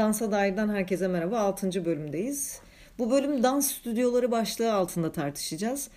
Dansa Dair'den herkese merhaba. 6. bölümdeyiz. Bu bölüm dans stüdyoları başlığı altında tartışacağız.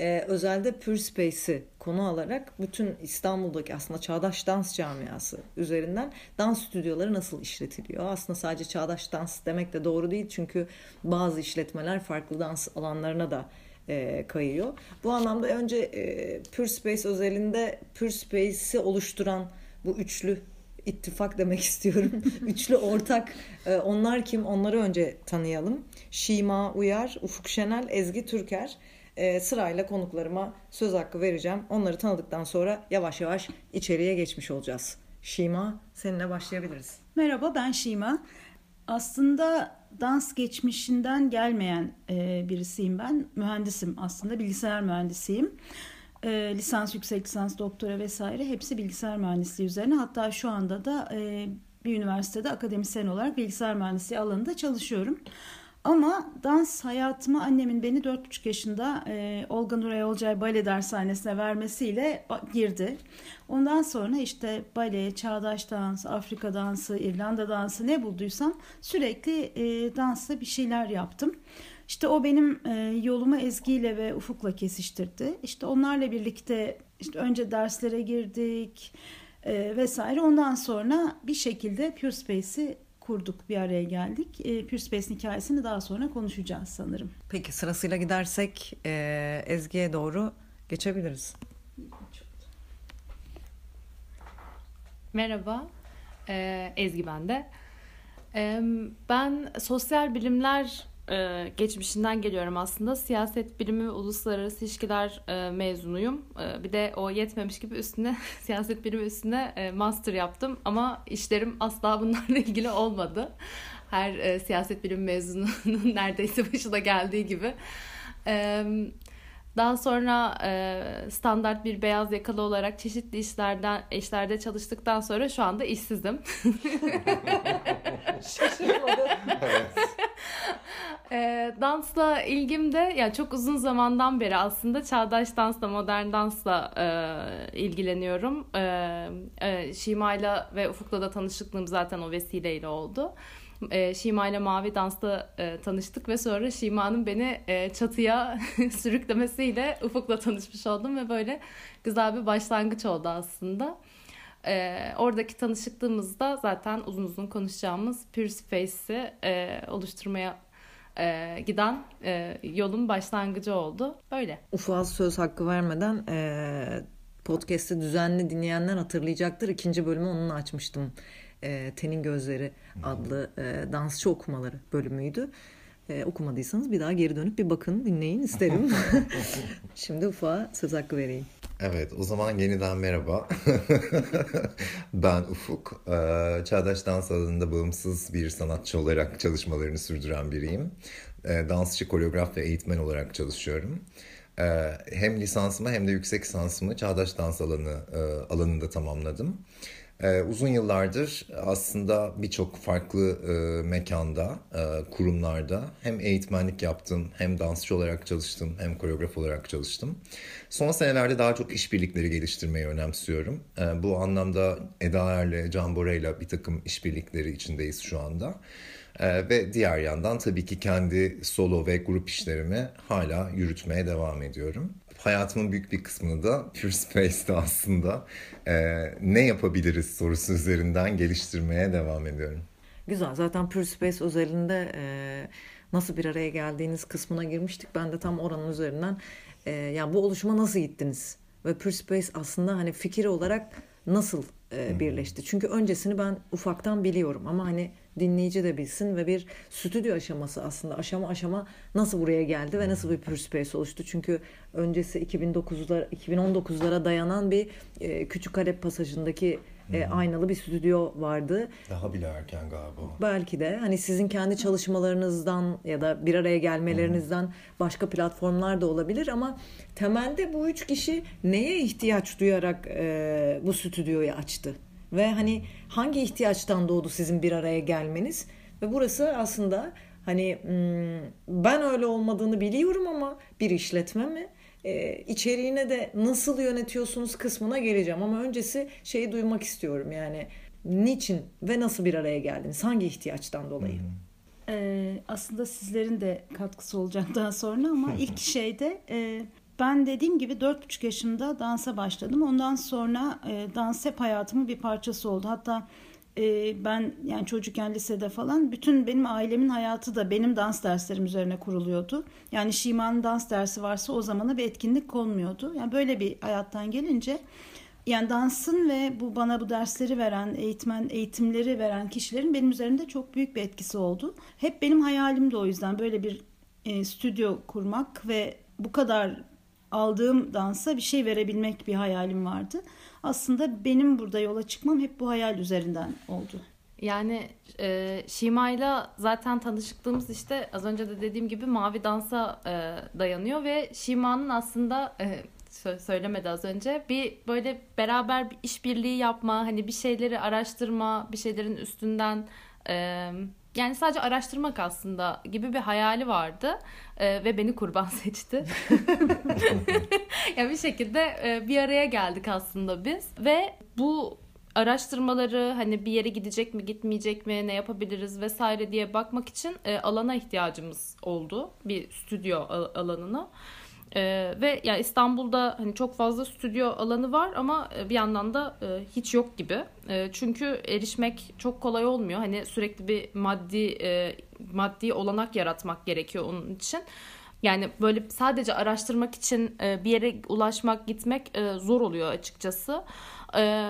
Ee, özelde Pure Space'i konu alarak bütün İstanbul'daki aslında çağdaş dans camiası üzerinden dans stüdyoları nasıl işletiliyor? Aslında sadece çağdaş dans demek de doğru değil çünkü bazı işletmeler farklı dans alanlarına da e, kayıyor. Bu anlamda önce e, Pure Space özelinde Pure Space'i oluşturan bu üçlü ittifak demek istiyorum. Üçlü ortak. E, onlar kim? Onları önce tanıyalım. Şima Uyar, Ufuk Şenel, Ezgi Türker. E, sırayla konuklarıma söz hakkı vereceğim. Onları tanıdıktan sonra yavaş yavaş içeriye geçmiş olacağız. Şima, seninle başlayabiliriz. Merhaba, ben Şima. Aslında dans geçmişinden gelmeyen e, birisiyim ben. Mühendisim aslında, bilgisayar mühendisiyim e, lisans, yüksek lisans, doktora vesaire hepsi bilgisayar mühendisliği üzerine. Hatta şu anda da e, bir üniversitede akademisyen olarak bilgisayar mühendisliği alanında çalışıyorum. Ama dans hayatıma annemin beni 4,5 yaşında e, Olga Nuray Olcay Bale Dershanesi'ne vermesiyle girdi. Ondan sonra işte bale, çağdaş dans, Afrika dansı, İrlanda dansı ne bulduysam sürekli e, dansla bir şeyler yaptım. İşte o benim e, yolumu Ezgi ile ve Ufuk'la kesiştirdi. İşte onlarla birlikte işte önce derslere girdik e, vesaire. Ondan sonra bir şekilde Pure Space'i kurduk, bir araya geldik. E, Pure Space'in hikayesini daha sonra konuşacağız sanırım. Peki sırasıyla gidersek e, Ezgi'ye doğru geçebiliriz. Merhaba, Ezgi ben de. Ben sosyal bilimler e, geçmişinden geliyorum aslında. Siyaset bilimi ve uluslararası ilişkiler e, mezunuyum. E, bir de o yetmemiş gibi üstüne siyaset bilimi üstüne e, master yaptım. Ama işlerim asla bunlarla ilgili olmadı. Her e, siyaset bilimi mezununun neredeyse başına geldiği gibi. Evet. Daha sonra e, standart bir beyaz yakalı olarak çeşitli işlerden işlerde çalıştıktan sonra şu anda işsizim. Şaşırmadım. E, dansla ilgim de yani çok uzun zamandan beri aslında çağdaş dansla, modern dansla e, ilgileniyorum. E, e, Şima'yla ve Ufuk'la da tanışıklığım zaten o vesileyle oldu e, Şima ile Mavi Dans'ta e, tanıştık ve sonra Şima'nın beni e, çatıya sürüklemesiyle Ufuk'la tanışmış oldum ve böyle güzel bir başlangıç oldu aslında. E, oradaki tanışıklığımızda zaten uzun uzun konuşacağımız Pure Space'i e, oluşturmaya e, giden e, yolun başlangıcı oldu. Böyle. Ufuk'a söz hakkı vermeden e, podcast'i düzenli dinleyenler hatırlayacaktır. İkinci bölümü onunla açmıştım e, Tenin Gözleri adlı e, dansçı okumaları bölümüydü. E, okumadıysanız bir daha geri dönüp bir bakın dinleyin isterim. Şimdi Ufuk'a söz hakkı vereyim. Evet o zaman yeniden merhaba. ben Ufuk. Ee, çağdaş dans alanında bağımsız bir sanatçı olarak çalışmalarını sürdüren biriyim. Ee, dansçı, koreograf ve eğitmen olarak çalışıyorum. Ee, hem lisansımı hem de yüksek lisansımı çağdaş dans alanı e, alanında tamamladım. Ee, uzun yıllardır aslında birçok farklı e, mekanda, e, kurumlarda hem eğitmenlik yaptım, hem dansçı olarak çalıştım, hem koreograf olarak çalıştım. Son senelerde daha çok işbirlikleri geliştirmeyi önemsiyorum. E, bu anlamda Eda Er'le, Can Bora'yla bir takım işbirlikleri içindeyiz şu anda. Ee, ve diğer yandan tabii ki kendi solo ve grup işlerimi hala yürütmeye devam ediyorum. Hayatımın büyük bir kısmını da Pure Space'de aslında e, ne yapabiliriz sorusu üzerinden geliştirmeye devam ediyorum. Güzel. Zaten Pure Space özelinde e, nasıl bir araya geldiğiniz kısmına girmiştik. Ben de tam oranın üzerinden e, yani bu oluşuma nasıl gittiniz? Ve Pure Space aslında hani fikir olarak nasıl e, birleşti? Çünkü öncesini ben ufaktan biliyorum ama hani dinleyici de bilsin ve bir stüdyo aşaması aslında aşama aşama nasıl buraya geldi ve nasıl bir Pure Space oluştu. Çünkü öncesi 2009'lar 2019'lara dayanan bir e, Küçük Halep pasajındaki e, aynalı bir stüdyo vardı. Daha bile erken galiba. Belki de hani sizin kendi çalışmalarınızdan ya da bir araya gelmelerinizden hmm. başka platformlar da olabilir ama temelde bu üç kişi neye ihtiyaç duyarak e, bu stüdyoyu açtı? Ve hani hangi ihtiyaçtan doğdu sizin bir araya gelmeniz? Ve burası aslında hani hmm, ben öyle olmadığını biliyorum ama bir işletme mi? Ee, içeriğine de nasıl yönetiyorsunuz kısmına geleceğim. Ama öncesi şeyi duymak istiyorum yani Niçin ve nasıl bir araya geldiniz? Hangi ihtiyaçtan dolayı? Ee, aslında sizlerin de katkısı olacak daha sonra ama ilk şeyde e, ben dediğim gibi 4,5 yaşımda dansa başladım. Ondan sonra e, dans hep hayatımın bir parçası oldu. Hatta e, ben yani çocukken lisede falan bütün benim ailemin hayatı da benim dans derslerim üzerine kuruluyordu. Yani Şiman'ın dans dersi varsa o zamana bir etkinlik konmuyordu. Yani böyle bir hayattan gelince yani dansın ve bu bana bu dersleri veren eğitmen eğitimleri veren kişilerin benim üzerimde çok büyük bir etkisi oldu. Hep benim hayalim de o yüzden böyle bir e, stüdyo kurmak ve bu kadar aldığım dansa bir şey verebilmek bir hayalim vardı. Aslında benim burada yola çıkmam hep bu hayal üzerinden oldu. Yani e, Şima'yla zaten tanışıklığımız işte az önce de dediğim gibi Mavi Dans'a e, dayanıyor ve Şima'nın aslında e, söylemedi az önce bir böyle beraber bir işbirliği yapma hani bir şeyleri araştırma bir şeylerin üstünden e, yani sadece araştırmak aslında gibi bir hayali vardı e, ve beni kurban seçti. yani bir şekilde e, bir araya geldik aslında biz ve bu araştırmaları hani bir yere gidecek mi gitmeyecek mi ne yapabiliriz vesaire diye bakmak için e, alana ihtiyacımız oldu bir stüdyo alanına. Ee, ve yani İstanbul'da hani çok fazla stüdyo alanı var ama e, bir yandan da e, hiç yok gibi. E, çünkü erişmek çok kolay olmuyor. Hani sürekli bir maddi e, maddi olanak yaratmak gerekiyor onun için. Yani böyle sadece araştırmak için e, bir yere ulaşmak, gitmek e, zor oluyor açıkçası.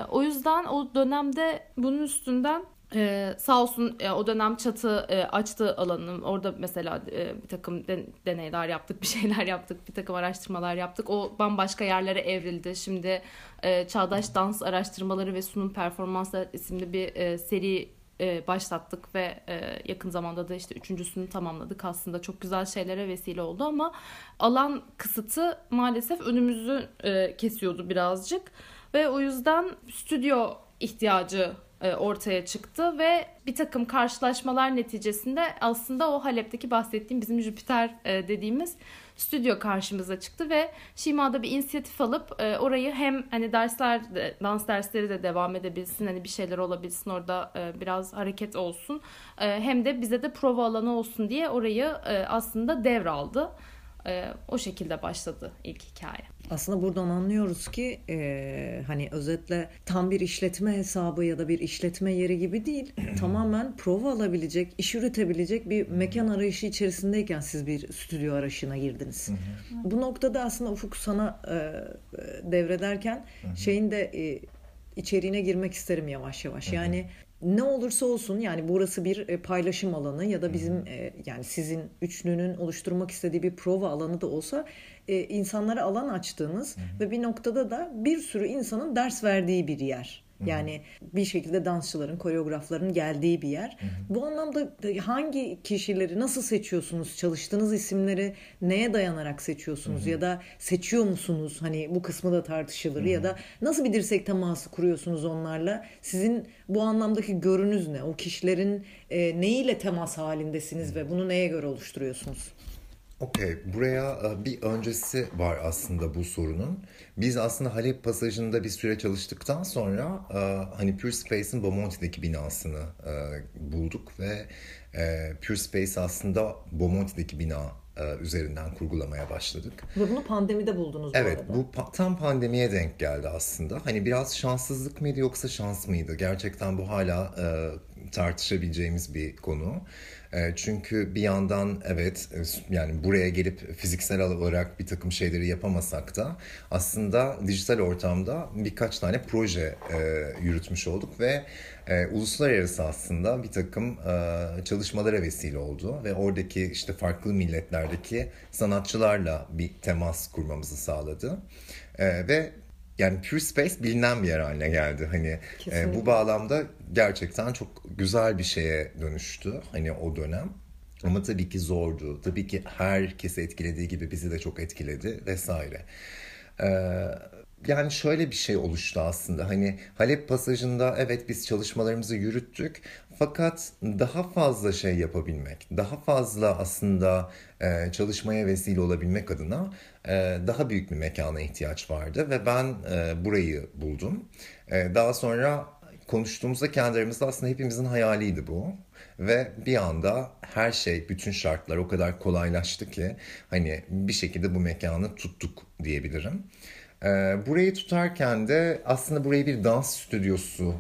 O yüzden o dönemde bunun üstünden ee, sağ olsun e, o dönem çatı e, açtı alanım. Orada mesela e, bir takım den, deneyler yaptık, bir şeyler yaptık, bir takım araştırmalar yaptık. O bambaşka yerlere evrildi. Şimdi e, Çağdaş Dans Araştırmaları ve Sunum Performansları isimli bir e, seri e, başlattık ve e, yakın zamanda da işte üçüncüsünü tamamladık. Aslında çok güzel şeylere vesile oldu ama alan kısıtı maalesef önümüzü e, kesiyordu birazcık. Ve o yüzden stüdyo ihtiyacı ortaya çıktı ve bir takım karşılaşmalar neticesinde aslında o Halep'teki bahsettiğim bizim Jüpiter e, dediğimiz stüdyo karşımıza çıktı ve Şima'da bir inisiyatif alıp e, orayı hem hani dersler dans dersleri de devam edebilsin hani bir şeyler olabilsin orada biraz hareket olsun hem de bize de prova alanı olsun diye orayı aslında devraldı. O şekilde başladı ilk hikaye. Aslında buradan anlıyoruz ki e, hani özetle tam bir işletme hesabı ya da bir işletme yeri gibi değil. tamamen prova alabilecek, iş üretebilecek bir mekan arayışı içerisindeyken siz bir stüdyo arayışına girdiniz. Bu noktada aslında Ufuk sana e, devrederken şeyin de e, içeriğine girmek isterim yavaş yavaş. Yani ne olursa olsun yani burası bir e, paylaşım alanı ya da bizim e, yani sizin üçlünün oluşturmak istediği bir prova alanı da olsa e, insanlara alan açtığınız ve bir noktada da bir sürü insanın ders verdiği bir yer. Yani bir şekilde dansçıların, koreografların geldiği bir yer. Bu anlamda hangi kişileri nasıl seçiyorsunuz? Çalıştığınız isimleri neye dayanarak seçiyorsunuz? Ya da seçiyor musunuz? Hani bu kısmı da tartışılır. Ya da nasıl bir dirsek teması kuruyorsunuz onlarla? Sizin bu anlamdaki görünüz ne? O kişilerin e, neyiyle temas halindesiniz ve bunu neye göre oluşturuyorsunuz? Okey, buraya e, bir öncesi var aslında bu sorunun. Biz aslında Halep pasajında bir süre çalıştıktan sonra e, hani Pure Space'in Bomonti'deki binasını e, bulduk ve Pure Space aslında Bomonti'deki bina üzerinden kurgulamaya başladık. Ve bunu pandemide buldunuz bu Evet, arada. bu tam pandemiye denk geldi aslında. Hani biraz şanssızlık mıydı yoksa şans mıydı? Gerçekten bu hala tartışabileceğimiz bir konu. E, çünkü bir yandan evet e, yani buraya gelip fiziksel olarak bir takım şeyleri yapamasak da aslında dijital ortamda birkaç tane proje e, yürütmüş olduk ve uluslararası aslında bir takım çalışmalara vesile oldu ve oradaki işte farklı milletlerdeki sanatçılarla bir temas kurmamızı sağladı. ve yani Pure Space bilinen bir yer haline geldi. Hani e, bu bağlamda gerçekten çok güzel bir şeye dönüştü hani o dönem. Ama tabii ki zordu. Tabii ki herkesi etkilediği gibi bizi de çok etkiledi vesaire. Ee, yani şöyle bir şey oluştu aslında. Hani Halep pasajında evet biz çalışmalarımızı yürüttük fakat daha fazla şey yapabilmek, daha fazla aslında e, çalışmaya vesile olabilmek adına e, daha büyük bir mekana ihtiyaç vardı ve ben e, burayı buldum. E, daha sonra konuştuğumuzda kendi aslında hepimizin hayaliydi bu. Ve bir anda her şey, bütün şartlar o kadar kolaylaştı ki hani bir şekilde bu mekanı tuttuk diyebilirim. Ee, burayı tutarken de aslında burayı bir dans stüdyosu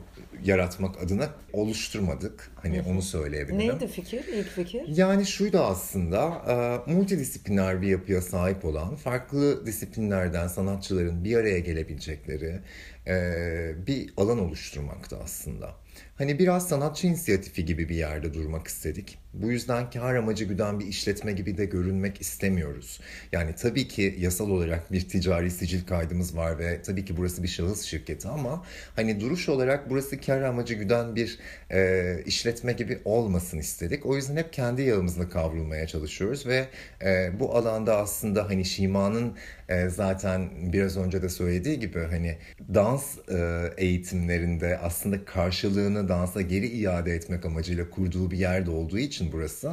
yaratmak adına oluşturmadık. Hani onu söyleyebilirim. Neydi fikir? İlk fikir? Yani şuydu aslında e, multidisipliner bir yapıya sahip olan farklı disiplinlerden sanatçıların bir araya gelebilecekleri e, bir alan oluşturmaktı aslında. Hani biraz sanatçı inisiyatifi gibi bir yerde durmak istedik. Bu yüzden kar amacı güden bir işletme gibi de görünmek istemiyoruz. Yani tabii ki yasal olarak bir ticari sicil kaydımız var ve tabii ki burası bir şahıs şirketi ama hani duruş olarak burası kar amacı güden bir e, işletme gibi olmasın istedik. O yüzden hep kendi yağımızla kavrulmaya çalışıyoruz ve e, bu alanda aslında hani Şima'nın e, zaten biraz önce de söylediği gibi hani dans e, eğitimlerinde aslında karşılığını dansa geri iade etmek amacıyla kurduğu bir yerde olduğu için burası.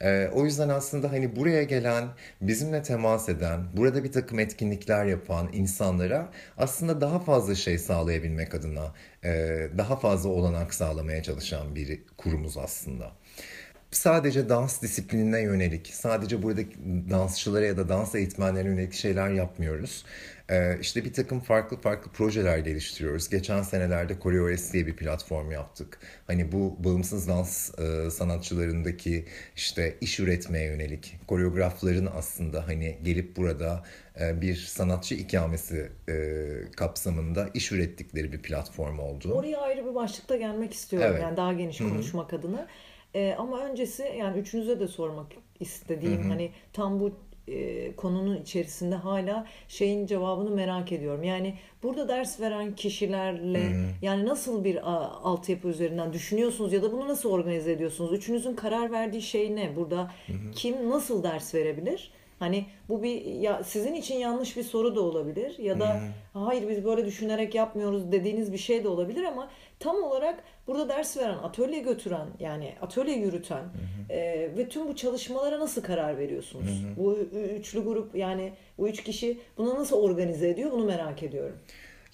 E, o yüzden aslında hani buraya gelen, bizimle temas eden, burada bir takım etkinlikler yapan insanlara aslında daha fazla şey sağlayabilmek adına e, daha fazla olanak sağlamaya çalışan bir kurumuz aslında sadece dans disiplinine yönelik, sadece buradaki dansçılara ya da dans eğitmenlerine yönelik şeyler yapmıyoruz. Ee, işte bir takım farklı farklı projeler geliştiriyoruz. Geçen senelerde CoreOS diye bir platform yaptık. Hani bu bağımsız dans e, sanatçılarındaki işte iş üretmeye yönelik koreografların aslında hani gelip burada e, bir sanatçı ikamesi e, kapsamında iş ürettikleri bir platform oldu. Oraya ayrı bir başlıkta gelmek istiyorum. Evet. Yani daha geniş konuşmak adına. Ee, ama öncesi yani üçünüze de sormak istediğim hani tam bu e, konunun içerisinde hala şeyin cevabını merak ediyorum. Yani burada ders veren kişilerle yani nasıl bir a, altyapı üzerinden düşünüyorsunuz ya da bunu nasıl organize ediyorsunuz? Üçünüzün karar verdiği şey ne? Burada kim nasıl ders verebilir? Hani bu bir ya sizin için yanlış bir soru da olabilir ya da hayır biz böyle düşünerek yapmıyoruz dediğiniz bir şey de olabilir ama tam olarak burada ders veren, atölye götüren yani atölye yürüten e, ve tüm bu çalışmalara nasıl karar veriyorsunuz? Bu ü- üçlü grup yani bu üç kişi bunu nasıl organize ediyor bunu merak ediyorum.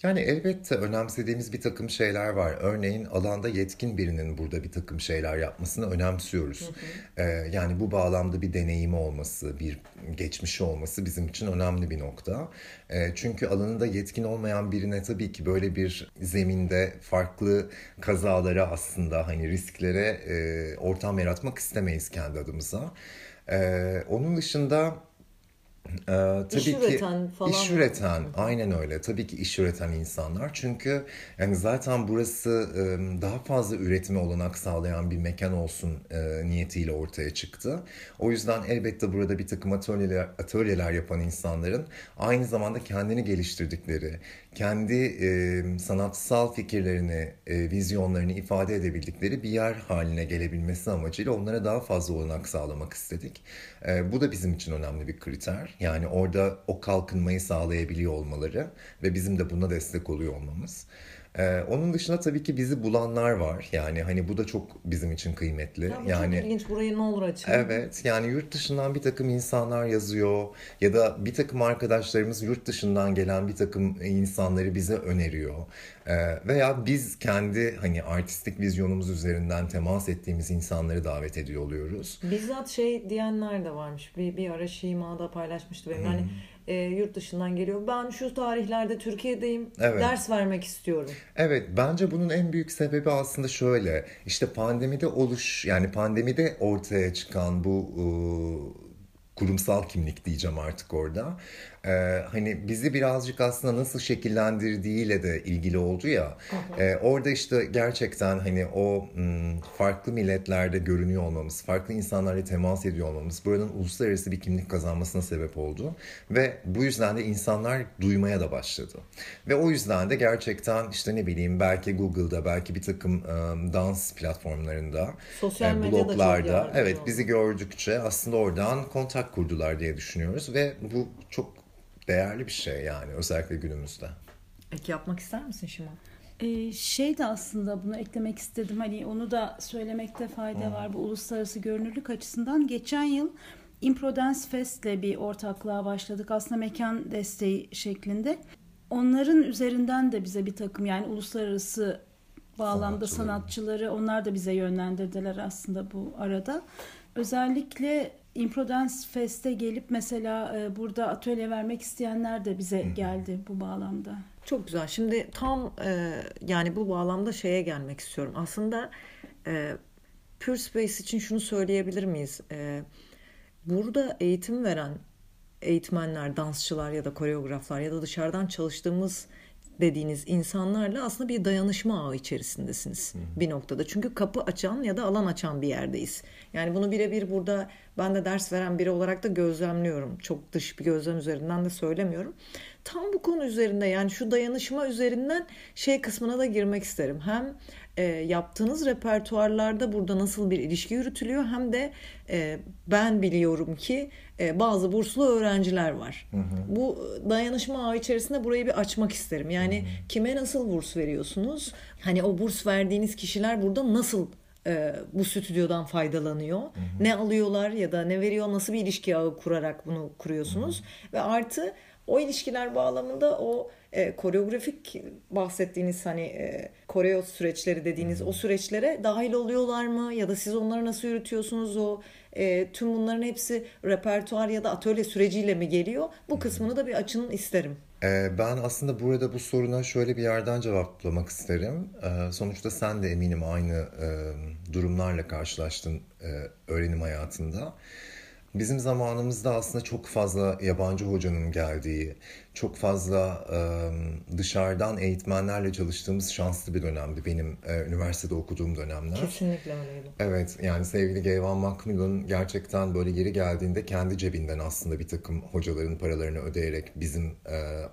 Yani elbette önemsediğimiz bir takım şeyler var. Örneğin alanda yetkin birinin burada bir takım şeyler yapmasını önemsiyoruz. Ee, yani bu bağlamda bir deneyimi olması, bir geçmişi olması bizim için önemli bir nokta. Ee, çünkü alanında yetkin olmayan birine tabii ki böyle bir zeminde farklı kazalara aslında hani risklere e, ortam yaratmak istemeyiz kendi adımıza. Ee, onun dışında ee, tabii İş ki üreten falan iş mı? üreten aynen öyle tabii ki iş üreten insanlar çünkü yani zaten burası daha fazla üretime olanak sağlayan bir mekan olsun e, niyetiyle ortaya çıktı. O yüzden elbette burada bir takım atölyeler atölyeler yapan insanların aynı zamanda kendini geliştirdikleri, kendi e, sanatsal fikirlerini, e, vizyonlarını ifade edebildikleri bir yer haline gelebilmesi amacıyla onlara daha fazla olanak sağlamak istedik. E, bu da bizim için önemli bir kriter. Yani orada o kalkınmayı sağlayabiliyor olmaları ve bizim de buna destek oluyor olmamız. Ee, onun dışında tabii ki bizi bulanlar var. Yani hani bu da çok bizim için kıymetli. Ya bu yani çok ilginç burayı ne olur açın. Evet yani yurt dışından bir takım insanlar yazıyor ya da bir takım arkadaşlarımız yurt dışından gelen bir takım insanları bize öneriyor. Ee, veya biz kendi hani artistik vizyonumuz üzerinden temas ettiğimiz insanları davet ediyor oluyoruz. Bizzat şey diyenler de varmış. Bir, bir ara Şima'da paylaşmıştı benim. Yani e, yurt dışından geliyor. Ben şu tarihlerde Türkiye'deyim. Evet. Ders vermek istiyorum. Evet, bence bunun en büyük sebebi aslında şöyle. İşte pandemide oluş, yani pandemide ortaya çıkan bu e, kurumsal kimlik diyeceğim artık orada. E, hani bizi birazcık aslında nasıl şekillendirdiğiyle de ilgili oldu ya. E, orada işte gerçekten hani o m, farklı milletlerde görünüyor olmamız, farklı insanlarla temas ediyor olmamız buranın uluslararası bir kimlik kazanmasına sebep oldu. Ve bu yüzden de insanlar duymaya da başladı. Ve o yüzden de gerçekten işte ne bileyim belki Google'da belki bir takım e, dans platformlarında, Sosyal e, bloglarda evet oldu. bizi gördükçe aslında oradan kontak kurdular diye düşünüyoruz ve bu çok değerli bir şey yani özellikle günümüzde. Peki yapmak ister misin Şima? Ee, şey de aslında bunu eklemek istedim. Hani onu da söylemekte fayda var bu uluslararası görünürlük açısından. Geçen yıl Impro Dance Fest'le bir ortaklığa başladık. Aslında mekan desteği şeklinde. Onların üzerinden de bize bir takım yani uluslararası bağlamda sanatçıları onlar da bize yönlendirdiler aslında bu arada. Özellikle Improdance Fest'e gelip mesela e, burada atölye vermek isteyenler de bize geldi bu bağlamda. Çok güzel. Şimdi tam e, yani bu bağlamda şeye gelmek istiyorum. Aslında e, Pure Space için şunu söyleyebilir miyiz? E, burada eğitim veren eğitmenler, dansçılar ya da koreograflar ya da dışarıdan çalıştığımız dediğiniz insanlarla aslında bir dayanışma ağı içerisindesiniz Hı-hı. bir noktada. Çünkü kapı açan ya da alan açan bir yerdeyiz. Yani bunu birebir burada ben de ders veren biri olarak da gözlemliyorum. Çok dış bir gözlem üzerinden de söylemiyorum. Tam bu konu üzerinde yani şu dayanışma üzerinden şey kısmına da girmek isterim. Hem e, yaptığınız repertuarlarda burada nasıl bir ilişki yürütülüyor hem de e, ben biliyorum ki e, bazı burslu öğrenciler var. Hı hı. Bu dayanışma ağı içerisinde burayı bir açmak isterim. Yani hı hı. kime nasıl burs veriyorsunuz? Hani o burs verdiğiniz kişiler burada nasıl e, bu stüdyodan faydalanıyor? Hı hı. Ne alıyorlar ya da ne veriyor? Nasıl bir ilişki ağı kurarak bunu kuruyorsunuz? Hı hı. Ve artı o ilişkiler bağlamında o e, koreografik bahsettiğiniz hani e, koreo süreçleri dediğiniz o süreçlere dahil oluyorlar mı ya da siz onları nasıl yürütüyorsunuz o e, tüm bunların hepsi repertuar ya da atölye süreciyle mi geliyor bu kısmını da bir açın isterim. E, ben aslında burada bu soruna şöyle bir yerden cevaplamak isterim. E, sonuçta sen de eminim aynı durumlarla karşılaştın öğrenim hayatında. Bizim zamanımızda aslında çok fazla yabancı hocanın geldiği, çok fazla dışarıdan eğitmenlerle çalıştığımız şanslı bir dönemdi benim üniversitede okuduğum dönemler. Kesinlikle öyleydi. Evet yani sevgili Gayvan Macmillan gerçekten böyle geri geldiğinde kendi cebinden aslında bir takım hocaların paralarını ödeyerek bizim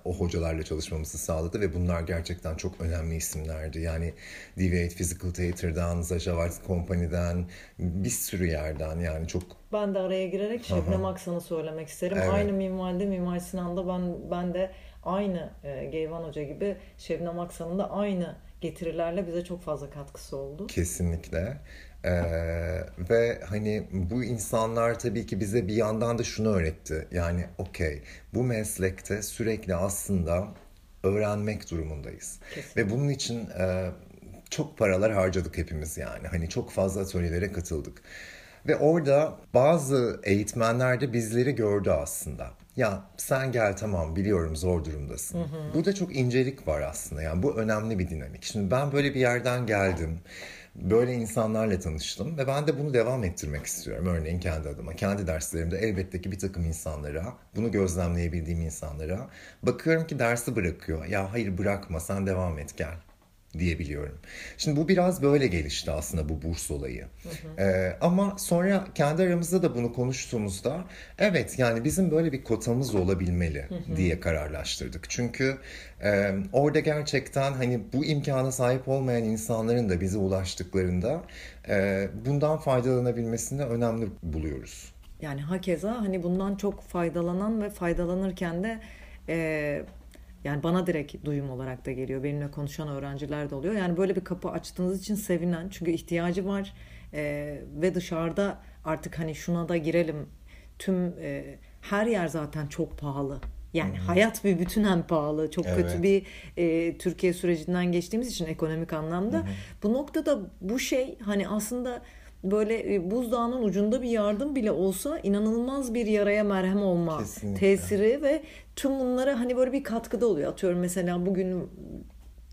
o hocalarla çalışmamızı sağladı ve bunlar gerçekten çok önemli isimlerdi. Yani Deviate Physical Theater'dan, Zaja White Company'den bir sürü yerden yani çok ben de araya girerek Şebnem Aksan'ı söylemek isterim. Evet. Aynı minvalde Mimar Sinan'da ben ben de aynı e, Geyvan Hoca gibi Şebnem Aksan'ın da aynı getirilerle bize çok fazla katkısı oldu. Kesinlikle. Ee, ve hani bu insanlar tabii ki bize bir yandan da şunu öğretti. Yani okey bu meslekte sürekli aslında öğrenmek durumundayız. Kesinlikle. Ve bunun için e, çok paralar harcadık hepimiz yani. Hani çok fazla atölyelere katıldık. Ve orada bazı eğitmenler de bizleri gördü aslında. Ya sen gel tamam biliyorum zor durumdasın. Hı hı. Burada çok incelik var aslında. Yani bu önemli bir dinamik. Şimdi ben böyle bir yerden geldim. Böyle insanlarla tanıştım ve ben de bunu devam ettirmek istiyorum. Örneğin kendi adıma, kendi derslerimde elbette ki bir takım insanlara, bunu gözlemleyebildiğim insanlara bakıyorum ki dersi bırakıyor. Ya hayır bırakma sen devam et gel diyebiliyorum. Şimdi bu biraz böyle gelişti aslında bu burs olayı. Hı hı. Ee, ama sonra kendi aramızda da bunu konuştuğumuzda evet yani bizim böyle bir kotamız olabilmeli hı hı. diye kararlaştırdık. Çünkü e, orada gerçekten hani bu imkana sahip olmayan insanların da bize ulaştıklarında e, bundan faydalanabilmesini önemli buluyoruz. Yani hakeza hani bundan çok faydalanan ve faydalanırken de e, yani bana direkt duyum olarak da geliyor. Benimle konuşan öğrenciler de oluyor. Yani böyle bir kapı açtığınız için sevinen. Çünkü ihtiyacı var. E, ve dışarıda artık hani şuna da girelim. Tüm e, her yer zaten çok pahalı. Yani hmm. hayat bir bütünen pahalı. Çok evet. kötü bir e, Türkiye sürecinden geçtiğimiz için ekonomik anlamda. Hmm. Bu noktada bu şey hani aslında böyle e, buzdağının ucunda bir yardım bile olsa inanılmaz bir yaraya merhem olma Kesinlikle. tesiri ve tüm bunlara hani böyle bir katkıda oluyor. Atıyorum mesela bugün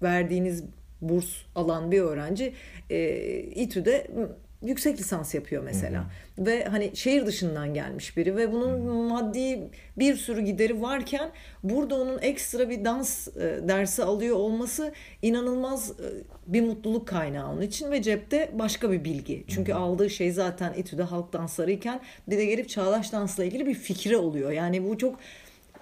verdiğiniz burs alan bir öğrenci e, İTÜ'de yüksek lisans yapıyor mesela. Hı hı. Ve hani şehir dışından gelmiş biri ve bunun hı maddi bir sürü gideri varken burada onun ekstra bir dans e, dersi alıyor olması inanılmaz e, bir mutluluk kaynağı onun için ve cepte başka bir bilgi. Çünkü hı hı. aldığı şey zaten İTÜ'de halk dansları iken bir de gelip çağdaş dansla ilgili bir fikri oluyor. Yani bu çok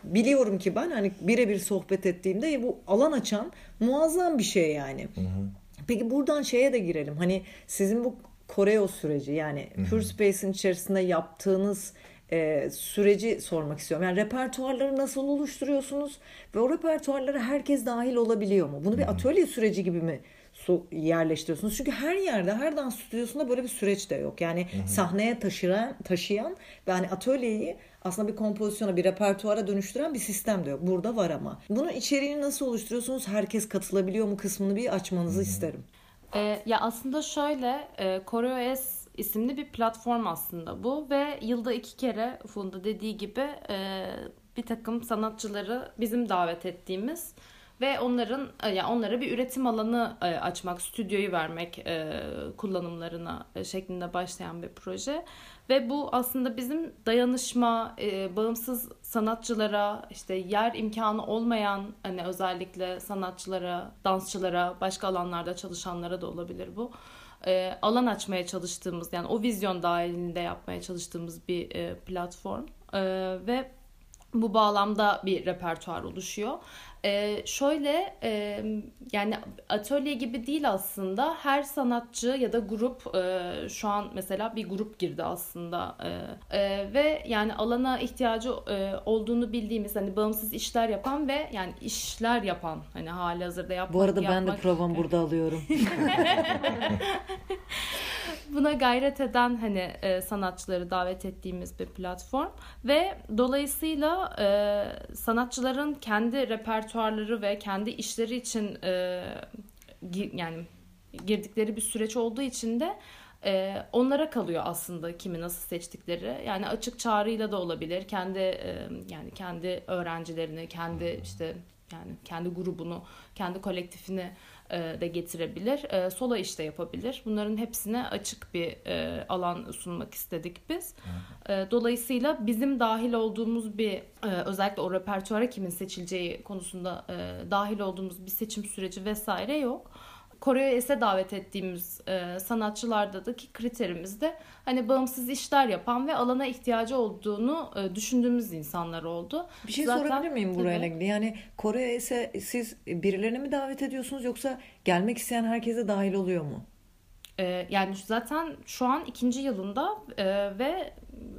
biliyorum ki ben hani birebir sohbet ettiğimde bu alan açan muazzam bir şey yani. Hı hı. Peki buradan şeye de girelim. Hani sizin bu koreo süreci yani Pure Space'in içerisinde yaptığınız e, süreci sormak istiyorum. Yani repertuarları nasıl oluşturuyorsunuz ve o repertuarlara herkes dahil olabiliyor mu? Bunu bir atölye süreci gibi mi yerleştiriyorsunuz? Çünkü her yerde, her dans stüdyosunda böyle bir süreç de yok. Yani hı hı. sahneye taşıran, taşıyan ve hani atölyeyi aslında bir kompozisyona, bir repertuara dönüştüren bir sistem de yok. Burada var ama. Bunun içeriğini nasıl oluşturuyorsunuz? Herkes katılabiliyor mu kısmını bir açmanızı hı hı. isterim. E, ya aslında şöyle e, CoreOS isimli bir platform aslında bu ve yılda iki kere Funda dediği gibi e, bir takım sanatçıları bizim davet ettiğimiz ve onların e, yani onlara bir üretim alanı e, açmak, stüdyoyu vermek e, kullanımlarına şeklinde başlayan bir proje ve bu aslında bizim dayanışma, bağımsız sanatçılara, işte yer imkanı olmayan hani özellikle sanatçılara, dansçılara, başka alanlarda çalışanlara da olabilir bu. alan açmaya çalıştığımız yani o vizyon dahilinde yapmaya çalıştığımız bir platform ve bu bağlamda bir repertuar oluşuyor. Ee, şöyle e, yani atölye gibi değil aslında her sanatçı ya da grup e, şu an mesela bir grup girdi aslında e, e, ve yani alana ihtiyacı e, olduğunu bildiğimiz hani bağımsız işler yapan ve yani işler yapan hani hali hazırda yapmak. Bu arada yapmak, ben de provam burada alıyorum. Buna gayret eden hani e, sanatçıları davet ettiğimiz bir platform ve dolayısıyla e, sanatçıların kendi repertuarları ve kendi işleri için e, yani girdikleri bir süreç olduğu için de e, onlara kalıyor aslında kimi nasıl seçtikleri. Yani açık çağrıyla da olabilir. Kendi e, yani kendi öğrencilerini, kendi işte yani kendi grubunu, kendi kolektifini de getirebilir. E, solo işte yapabilir. Bunların hepsine açık bir e, alan sunmak istedik biz. Dolayısıyla bizim dahil olduğumuz bir özellikle o repertuara kimin seçileceği konusunda dahil olduğumuz bir seçim süreci vesaire yok. Kore'ye davet ettiğimiz e, sanatçılardaki kriterimiz de hani bağımsız işler yapan ve alana ihtiyacı olduğunu e, düşündüğümüz insanlar oldu. Bir şey Zaten, sorabilir miyim buraya ilgili? Yani Kore'ye siz birilerini mi davet ediyorsunuz yoksa gelmek isteyen herkese dahil oluyor mu? E, yani zaten şu an ikinci yılında e, ve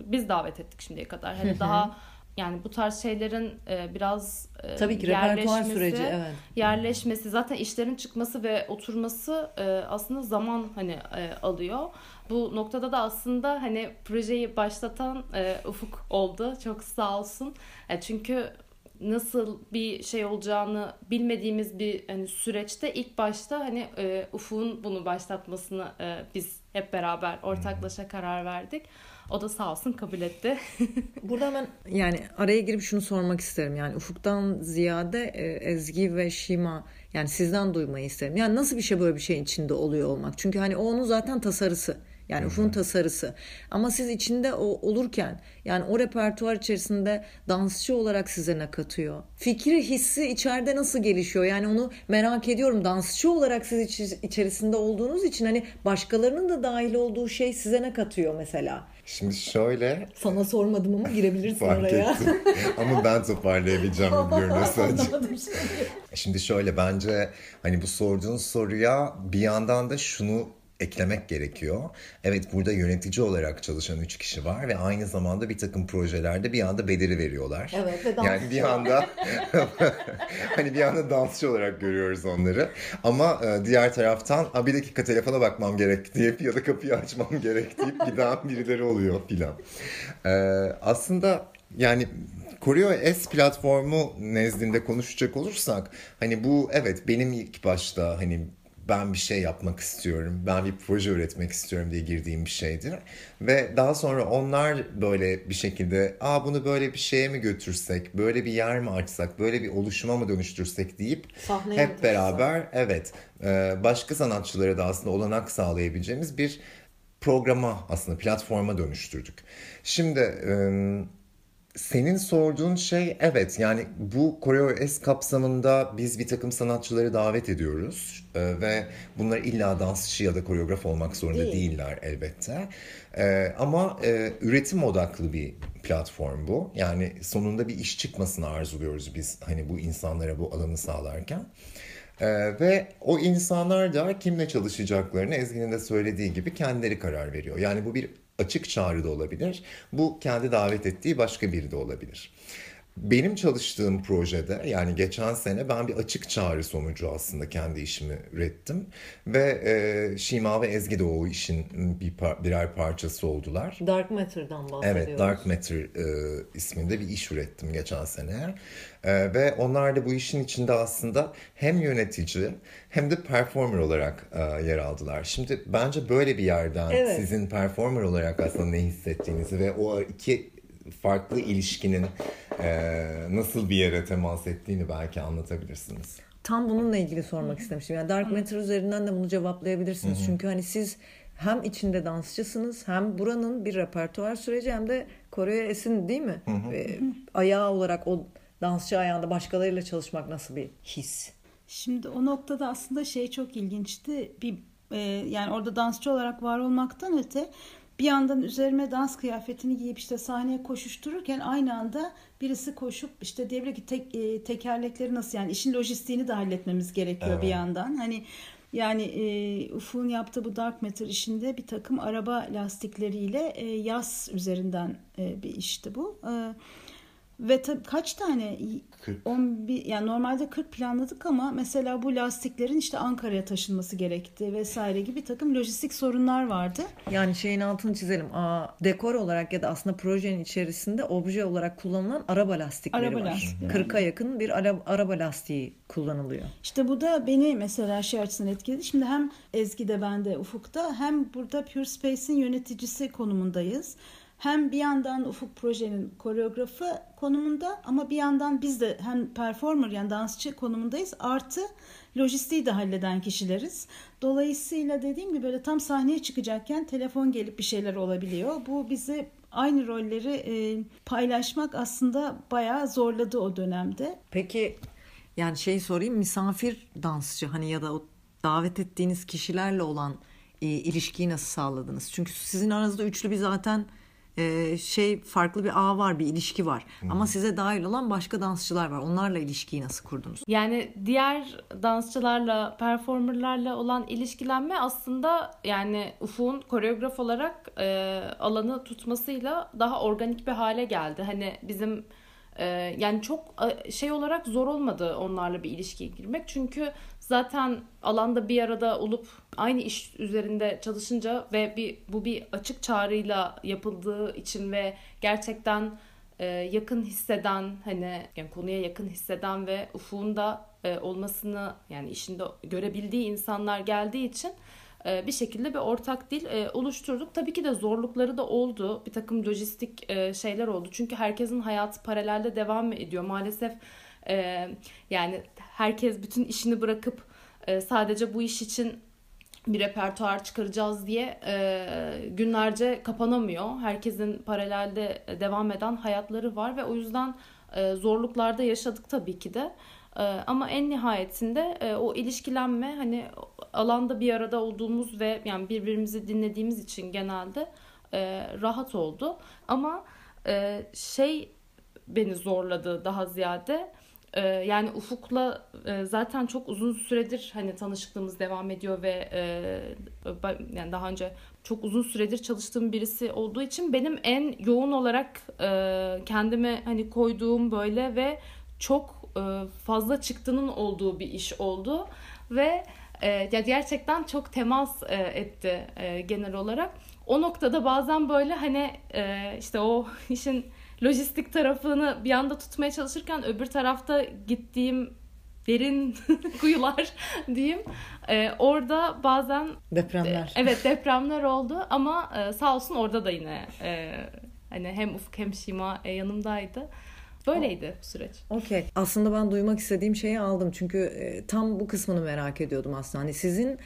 biz davet ettik şimdiye kadar. Hani daha yani bu tarz şeylerin e, biraz e, Tabii ki repertuar süreci evet. Yerleşmesi zaten işlerin çıkması ve oturması e, aslında zaman hani e, alıyor. Bu noktada da aslında hani projeyi başlatan e, Ufuk oldu. Çok sağ olsun. E, çünkü nasıl bir şey olacağını bilmediğimiz bir hani süreçte ilk başta hani e, Ufuk'un bunu başlatmasını e, biz hep beraber ortaklaşa karar verdik. O da sağ olsun kabul etti. Burada hemen yani araya girip şunu sormak isterim. Yani Ufuk'tan ziyade e, Ezgi ve Şima yani sizden duymayı isterim. Yani nasıl bir şey böyle bir şeyin içinde oluyor olmak? Çünkü hani o onun zaten tasarısı. Yani ufun tasarısı. Ama siz içinde o olurken yani o repertuar içerisinde dansçı olarak size ne katıyor? Fikri, hissi içeride nasıl gelişiyor? Yani onu merak ediyorum. Dansçı olarak siz iç, içerisinde olduğunuz için hani başkalarının da dahil olduğu şey size ne katıyor mesela? Şimdi şöyle... Sana sormadım ama girebilirsin fark oraya. Ettim. ama ben toparlayabileceğim gibi görünüyor sadece. Şimdi şöyle bence hani bu sorduğun soruya bir yandan da şunu eklemek gerekiyor. Evet burada yönetici olarak çalışan üç kişi var ve aynı zamanda bir takım projelerde bir anda bedeli veriyorlar. Evet ve Yani bir anda hani bir anda dansçı olarak görüyoruz onları. Ama e, diğer taraftan bir dakika telefona bakmam gerek deyip ya da kapıyı açmam gerek deyip giden birileri oluyor filan. Ee, aslında yani Koreo S platformu nezdinde konuşacak olursak hani bu evet benim ilk başta hani ben bir şey yapmak istiyorum, ben bir proje üretmek istiyorum diye girdiğim bir şeydir. Ve daha sonra onlar böyle bir şekilde aa bunu böyle bir şeye mi götürsek, böyle bir yer mi açsak, böyle bir oluşuma mı dönüştürsek deyip Sahneye hep beraber evet e, başka sanatçılara da aslında olanak sağlayabileceğimiz bir programa aslında platforma dönüştürdük. Şimdi senin sorduğun şey evet yani bu Koreo S kapsamında biz bir takım sanatçıları davet ediyoruz ee, ve bunlar illa dansçı ya da koreograf olmak zorunda Değil. değiller elbette ee, ama e, üretim odaklı bir platform bu yani sonunda bir iş çıkmasını arzuluyoruz biz hani bu insanlara bu alanı sağlarken. Ee, ve o insanlar da kimle çalışacaklarını Ezgi'nin de söylediği gibi kendileri karar veriyor. Yani bu bir açık çağrı da olabilir. Bu kendi davet ettiği başka biri de olabilir. Benim çalıştığım projede yani geçen sene ben bir açık çağrı sonucu aslında kendi işimi ürettim. Ve e, Şima ve Ezgi de o işin bir par- birer parçası oldular. Dark Matter'dan bahsediyoruz. Evet Dark Matter e, isminde bir iş ürettim geçen sene. E, ve onlar da bu işin içinde aslında hem yönetici hem de performer olarak e, yer aldılar. Şimdi bence böyle bir yerden Evet. sizin performer olarak aslında ne hissettiğinizi ve o iki farklı ilişkinin e, nasıl bir yere temas ettiğini belki anlatabilirsiniz. Tam bununla ilgili sormak istemiştim. Yani Dark Matter üzerinden de bunu cevaplayabilirsiniz. Çünkü hani siz hem içinde dansçısınız hem buranın bir repertuar süreci hem de Kore'ye esin değil mi? Ve ayağı olarak o dansçı ayağında başkalarıyla çalışmak nasıl bir his? Şimdi o noktada aslında şey çok ilginçti. Bir e, yani orada dansçı olarak var olmaktan öte bir yandan üzerime dans kıyafetini giyip işte sahneye koşuştururken aynı anda birisi koşup işte diyebilir ki tek, e, tekerlekleri nasıl yani işin lojistiğini de halletmemiz gerekiyor bir yandan. Hani yani e, Ufuk'un yaptığı bu Dark Matter işinde bir takım araba lastikleriyle e, yaz üzerinden e, bir işti bu. E, ve tabii kaç tane? 40. 11 yani normalde 40 planladık ama mesela bu lastiklerin işte Ankara'ya taşınması gerekti vesaire gibi bir takım lojistik sorunlar vardı. Yani şeyin altını çizelim. Aa, dekor olarak ya da aslında projenin içerisinde obje olarak kullanılan araba lastikleri Araba var. lastikleri. 40'a yakın bir ara- araba lastiği kullanılıyor. İşte bu da beni mesela şey açısından etkiledi. Şimdi hem Ezgi'de ben de Ufuk'ta hem burada Pure Space'in yöneticisi konumundayız. Hem bir yandan Ufuk projenin koreografı konumunda ama bir yandan biz de hem performer yani dansçı konumundayız. Artı lojistiği de halleden kişileriz. Dolayısıyla dediğim gibi böyle tam sahneye çıkacakken telefon gelip bir şeyler olabiliyor. Bu bizi aynı rolleri e, paylaşmak aslında bayağı zorladı o dönemde. Peki yani şey sorayım misafir dansçı hani ya da o davet ettiğiniz kişilerle olan e, ilişkiyi nasıl sağladınız? Çünkü sizin aranızda üçlü bir zaten e, şey farklı bir ağ var bir ilişki var. Ama size dahil olan başka dansçılar var. Onlarla ilişkiyi nasıl kurdunuz? Yani diğer dansçılarla, performerlarla olan ilişkilenme aslında yani Ufuk'un koreograf olarak e, alanı tutmasıyla daha organik bir hale geldi. Hani bizim e, yani çok şey olarak zor olmadı onlarla bir ilişkiye girmek. Çünkü zaten alanda bir arada olup aynı iş üzerinde çalışınca ve bir bu bir açık çağrıyla yapıldığı için ve gerçekten e, yakın hisseden hani yani konuya yakın hisseden ve Ufuk'un da e, olmasını yani işinde görebildiği insanlar geldiği için e, bir şekilde bir ortak dil e, oluşturduk. Tabii ki de zorlukları da oldu. Bir takım lojistik e, şeyler oldu. Çünkü herkesin hayatı paralelde devam ediyor. Maalesef e, yani herkes bütün işini bırakıp e, sadece bu iş için bir repertuar çıkaracağız diye e, günlerce kapanamıyor. Herkesin paralelde devam eden hayatları var ve o yüzden e, zorluklarda yaşadık tabii ki de. E, ama en nihayetinde e, o ilişkilenme hani alanda bir arada olduğumuz ve yani birbirimizi dinlediğimiz için genelde e, rahat oldu. Ama e, şey beni zorladı daha ziyade. Ee, yani Ufuk'la e, zaten çok uzun süredir hani tanışıklığımız devam ediyor ve e, yani daha önce çok uzun süredir çalıştığım birisi olduğu için benim en yoğun olarak e, kendime hani koyduğum böyle ve çok e, fazla çıktının olduğu bir iş oldu ve e, ya gerçekten çok temas e, etti e, genel olarak. O noktada bazen böyle hani e, işte o işin lojistik tarafını bir anda tutmaya çalışırken öbür tarafta gittiğim derin kuyular diyeyim. E, orada bazen Depremler. evet depremler oldu ama e, sağ olsun orada da yine e, hani hem Ufuk hem Şima e, yanımdaydı. Böyleydi bu süreç. Okey. Aslında ben duymak istediğim şeyi aldım. Çünkü e, tam bu kısmını merak ediyordum aslında. Hani sizin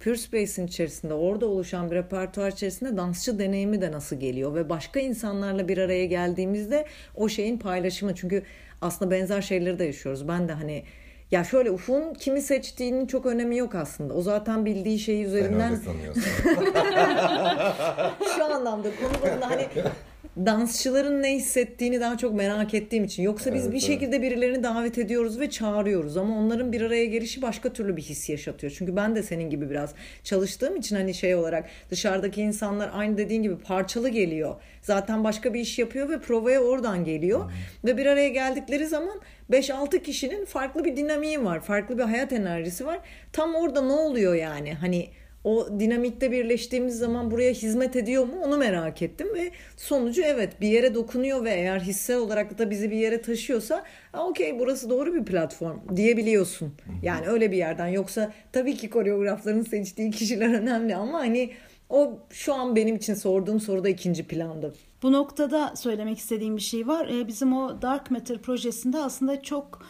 Pure Space'in içerisinde orada oluşan bir repertuar içerisinde dansçı deneyimi de nasıl geliyor? Ve başka insanlarla bir araya geldiğimizde o şeyin paylaşımı. Çünkü aslında benzer şeyleri de yaşıyoruz. Ben de hani ya şöyle Ufuk'un kimi seçtiğinin çok önemi yok aslında. O zaten bildiği şeyi Sen üzerinden öyle sanıyorsun. şu anlamda konu bana hani dansçıların ne hissettiğini daha çok merak ettiğim için. Yoksa biz Evet, bir evet. şekilde birilerini davet ediyoruz ve çağırıyoruz ama onların bir araya gelişi başka türlü bir his yaşatıyor. Çünkü ben de senin gibi biraz çalıştığım için hani şey olarak dışarıdaki insanlar aynı dediğin gibi parçalı geliyor. Zaten başka bir iş yapıyor ve provaya oradan geliyor. Ve bir araya geldikleri zaman 5-6 kişinin farklı bir dinamiği var. Farklı bir hayat enerjisi var. Tam orada ne oluyor yani? Hani o dinamikte birleştiğimiz zaman buraya hizmet ediyor mu onu merak ettim ve sonucu evet bir yere dokunuyor ve eğer hissel olarak da bizi bir yere taşıyorsa "Ha, okey burası doğru bir platform diyebiliyorsun. Yani öyle bir yerden yoksa tabii ki koreografların seçtiği kişiler önemli ama hani o şu an benim için sorduğum soruda ikinci planda. Bu noktada söylemek istediğim bir şey var. Ee, Bizim o Dark Matter projesinde aslında çok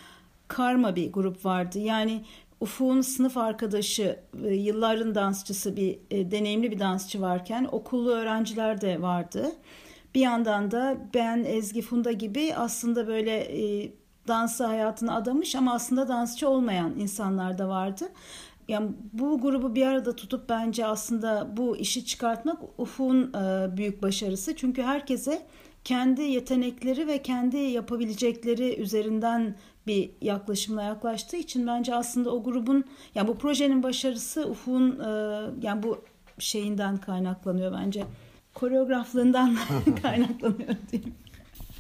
karma bir grup vardı. Yani Ufuk'un sınıf arkadaşı, e, yılların dansçısı bir e, deneyimli bir dansçı varken okullu öğrenciler de vardı. Bir yandan da ben Ezgi Funda gibi aslında böyle e, dansı hayatına adamış ama aslında dansçı olmayan insanlar da vardı. Yani bu grubu bir arada tutup bence aslında bu işi çıkartmak Ufuk'un e, büyük başarısı. Çünkü herkese kendi yetenekleri ve kendi yapabilecekleri üzerinden bir yaklaşımla yaklaştığı için bence aslında o grubun yani bu projenin başarısı Ufuk'un e, yani bu şeyinden kaynaklanıyor bence. Koreograflığından kaynaklanıyor diyeyim.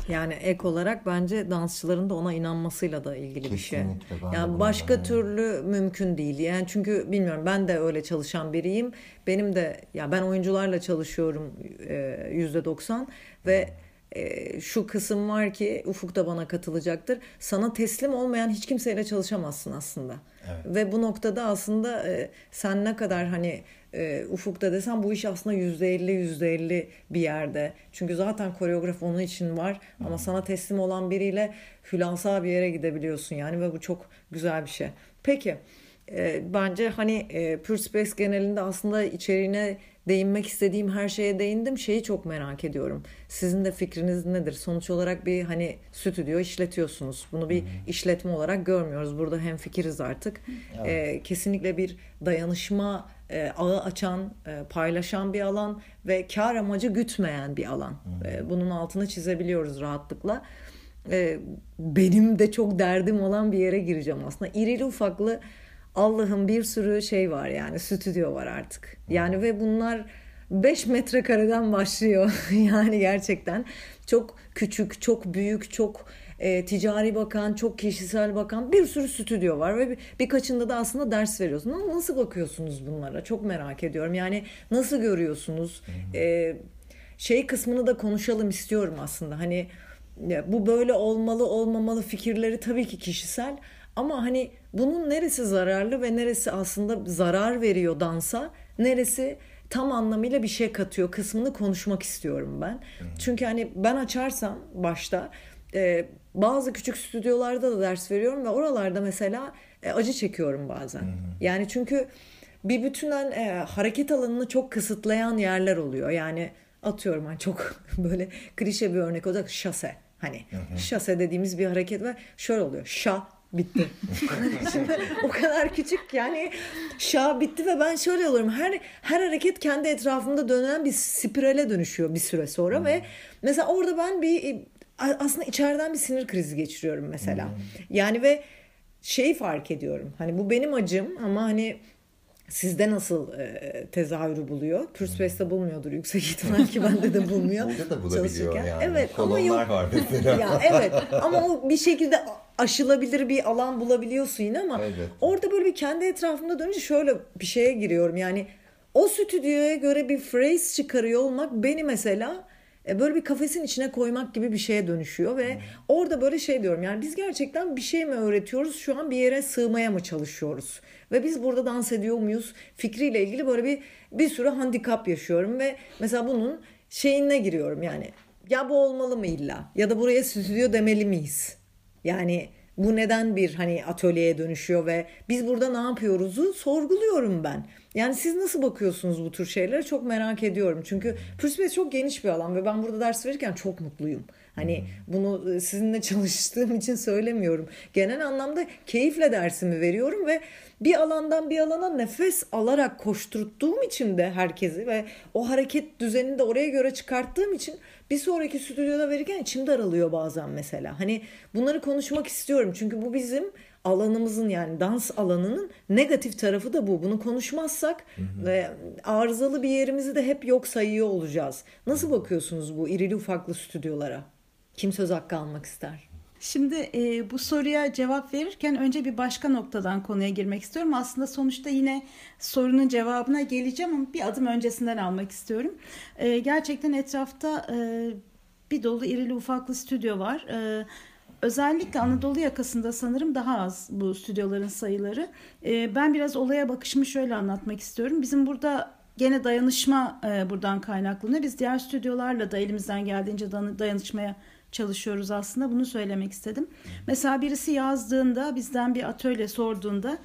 Yani ek olarak bence dansçıların da ona inanmasıyla da ilgili bir şey. Kesinlikle, ben de Yani başka inanıyorum. türlü mümkün değil. Yani çünkü bilmiyorum ben de öyle çalışan biriyim. Benim de ya ben oyuncularla çalışıyorum e, yüzde doksan ve e, şu kısım var ki Ufuk da bana katılacaktır. Sana teslim olmayan hiç kimseyle çalışamazsın aslında. Ve bu noktada aslında e, sen ne kadar hani e, ufukta desen bu iş aslında yüzde elli yüzde elli bir yerde. Çünkü zaten koreograf onun için var ama sana teslim olan biriyle hülasa bir yere gidebiliyorsun yani ve bu çok güzel bir şey. Peki e, bence hani e, Pure Space genelinde aslında içeriğine değinmek istediğim her şeye değindim. Şeyi çok merak ediyorum. Sizin de fikriniz nedir? Sonuç olarak bir hani stüdyo işletiyorsunuz. Bunu bir işletme olarak görmüyoruz. Burada hem fikiriz artık. E, kesinlikle bir dayanışma e, ağı açan, e, paylaşan bir alan ve kar amacı gütmeyen bir alan. E, bunun altını çizebiliyoruz rahatlıkla. E, benim de çok derdim olan bir yere gireceğim aslında. İrili ufaklı Allah'ın bir sürü şey var yani stüdyo var artık. Yani ve bunlar 5 metrekareden başlıyor. yani gerçekten çok küçük, çok büyük, çok e, ticari bakan, çok kişisel bakan bir sürü stüdyo var ve bir, birkaçında da aslında ders veriyorsun. Ama Nasıl bakıyorsunuz bunlara? Çok merak ediyorum. Yani nasıl görüyorsunuz? E, şey kısmını da konuşalım istiyorum aslında. Hani bu böyle olmalı olmamalı fikirleri tabii ki kişisel ama hani bunun neresi zararlı ve neresi aslında zarar veriyor dansa, neresi tam anlamıyla bir şey katıyor kısmını konuşmak istiyorum ben. Çünkü hani ben açarsam başta e, bazı küçük stüdyolarda da ders veriyorum ve oralarda mesela e, acı çekiyorum bazen. Yani çünkü bir bütünen e, hareket alanını çok kısıtlayan yerler oluyor. Yani atıyorum hani çok böyle klişe bir örnek olacak şase. Hani şase dediğimiz bir hareket var. Şöyle oluyor. Şa bitti. O kadar küçük yani şa bitti ve ben şöyle oluyorum. Her her hareket kendi etrafımda dönen bir spirale dönüşüyor bir süre sonra ve mesela orada ben bir aslında içeriden bir sinir krizi geçiriyorum mesela. Yani ve şeyi fark ediyorum. Hani bu benim acım ama hani Sizde nasıl e, tezahürü buluyor? Pürspace'de bulmuyordur yüksek ihtimal ki bende de bulmuyor. Burada da bulabiliyor yani. Evet ama Kolonlar yok. var mesela. ya evet ama o bir şekilde aşılabilir bir alan bulabiliyorsun yine ama Evet. orada böyle bir kendi etrafımda dönünce şöyle bir şeye giriyorum. Yani o stüdyoya göre bir phrase çıkarıyor olmak beni mesela böyle bir kafesin içine koymak gibi bir şeye dönüşüyor ve orada böyle şey diyorum yani biz gerçekten bir şey mi öğretiyoruz şu an bir yere sığmaya mı çalışıyoruz? Ve biz burada dans ediyor muyuz? Fikriyle ilgili böyle bir bir sürü handikap yaşıyorum ve mesela bunun şeyine giriyorum yani ya bu olmalı mı illa? Ya da buraya stüdyo demeli miyiz? Yani bu neden bir hani atölyeye dönüşüyor ve biz burada ne yapıyoruzu sorguluyorum ben. Yani siz nasıl bakıyorsunuz bu tür şeylere çok merak ediyorum. Çünkü Pürspace çok geniş bir alan ve ben burada ders verirken çok mutluyum. Hani bunu e, sizinle çalıştığım için söylemiyorum. Genel anlamda keyifle dersimi veriyorum ve bir alandan bir alana nefes alarak koşturttuğum için de herkesi ve o hareket düzenini de oraya göre çıkarttığım için bir sonraki stüdyoda verirken içim daralıyor bazen mesela. Hani bunları konuşmak istiyorum çünkü bu bizim alanımızın yani dans alanının negatif tarafı da bu. Bunu konuşmazsak ve arızalı bir yerimizi de hep yok sayıyor olacağız. Nasıl bakıyorsunuz bu irili ufaklı stüdyolara? Kim söz hakkı almak ister? Şimdi e, bu soruya cevap verirken önce bir başka noktadan konuya girmek istiyorum. Aslında sonuçta yine sorunun cevabına geleceğim ama bir adım öncesinden almak istiyorum. E, gerçekten etrafta e, bir dolu irili ufaklı stüdyo var. E, özellikle Anadolu yakasında sanırım daha az bu stüdyoların sayıları. E, ben biraz olaya bakışımı şöyle anlatmak istiyorum. Bizim burada gene dayanışma e, buradan kaynaklanıyor. Biz diğer stüdyolarla da elimizden geldiğince dayanışmaya çalışıyoruz aslında. Bunu söylemek istedim. Mesela birisi yazdığında bizden bir atölye sorduğunda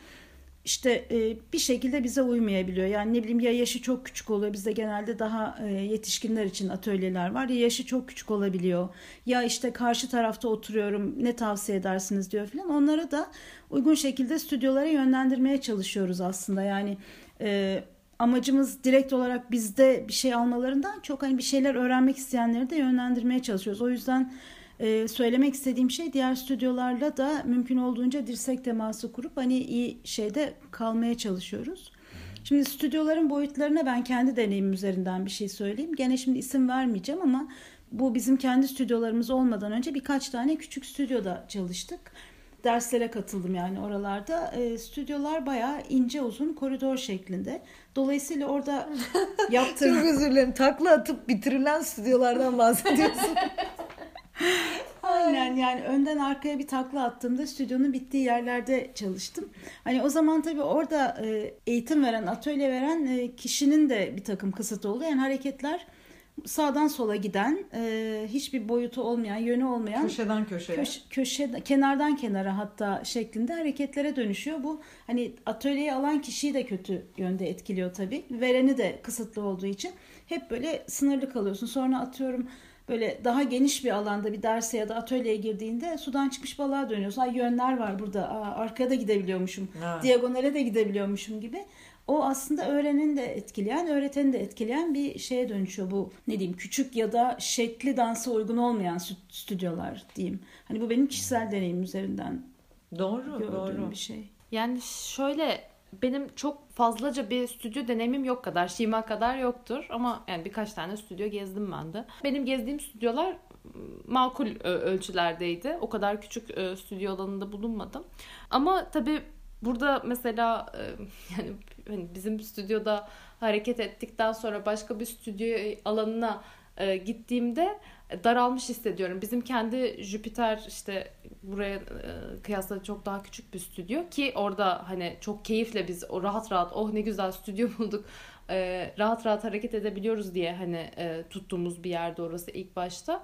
işte e, bir şekilde bize uymayabiliyor. Yani ne bileyim ya yaşı çok küçük oluyor. Bizde genelde daha e, yetişkinler için atölyeler var. Ya yaşı çok küçük olabiliyor. Ya işte karşı tarafta oturuyorum ne tavsiye edersiniz diyor falan. Onlara da uygun şekilde stüdyolara yönlendirmeye çalışıyoruz aslında. Yani e, amacımız direkt olarak bizde bir şey almalarından çok hani bir şeyler öğrenmek isteyenleri de yönlendirmeye çalışıyoruz. O yüzden e, söylemek istediğim şey diğer stüdyolarla da mümkün olduğunca dirsek teması kurup hani iyi şeyde kalmaya çalışıyoruz. Şimdi stüdyoların boyutlarına ben kendi deneyimim üzerinden bir şey söyleyeyim. Gene şimdi isim vermeyeceğim ama bu bizim kendi stüdyolarımız olmadan önce birkaç tane küçük stüdyoda çalıştık derslere katıldım yani oralarda. E, stüdyolar bayağı ince uzun koridor şeklinde. Dolayısıyla orada yaptığım... Çok özür dilerim. Takla atıp bitirilen stüdyolardan bahsediyorsun. Aynen yani önden arkaya bir takla attığımda stüdyonun bittiği yerlerde çalıştım. Hani o zaman tabii orada e, eğitim veren, atölye veren e, kişinin de bir takım kısıtı oluyor. Yani hareketler sağdan sola giden, e, hiçbir boyutu olmayan, yönü olmayan köşeden köşeye, köş, köşe kenardan kenara hatta şeklinde hareketlere dönüşüyor. Bu hani atölyeyi alan kişiyi de kötü yönde etkiliyor tabii. Vereni de kısıtlı olduğu için hep böyle sınırlı kalıyorsun. Sonra atıyorum böyle daha geniş bir alanda bir derse ya da atölyeye girdiğinde sudan çıkmış balığa dönüyorsun. Ay yönler var burada. Aa, arkaya da gidebiliyormuşum. Evet. Diagonale de gidebiliyormuşum gibi o aslında öğrenin de etkileyen, öğreteni de etkileyen bir şeye dönüşüyor bu ne diyeyim küçük ya da şekli dansa uygun olmayan stüdyolar diyeyim. Hani bu benim kişisel deneyim üzerinden doğru, gördüğüm doğru. bir şey. Yani şöyle benim çok fazlaca bir stüdyo deneyimim yok kadar, Şima kadar yoktur ama yani birkaç tane stüdyo gezdim ben de. Benim gezdiğim stüdyolar makul ölçülerdeydi. O kadar küçük stüdyo alanında bulunmadım. Ama tabii burada mesela yani hani bizim stüdyoda hareket ettikten sonra başka bir stüdyo alanına e, gittiğimde daralmış hissediyorum. Bizim kendi Jüpiter işte buraya e, kıyasla çok daha küçük bir stüdyo ki orada hani çok keyifle biz o rahat rahat oh ne güzel stüdyo bulduk e, rahat rahat hareket edebiliyoruz diye hani e, tuttuğumuz bir yerde orası ilk başta.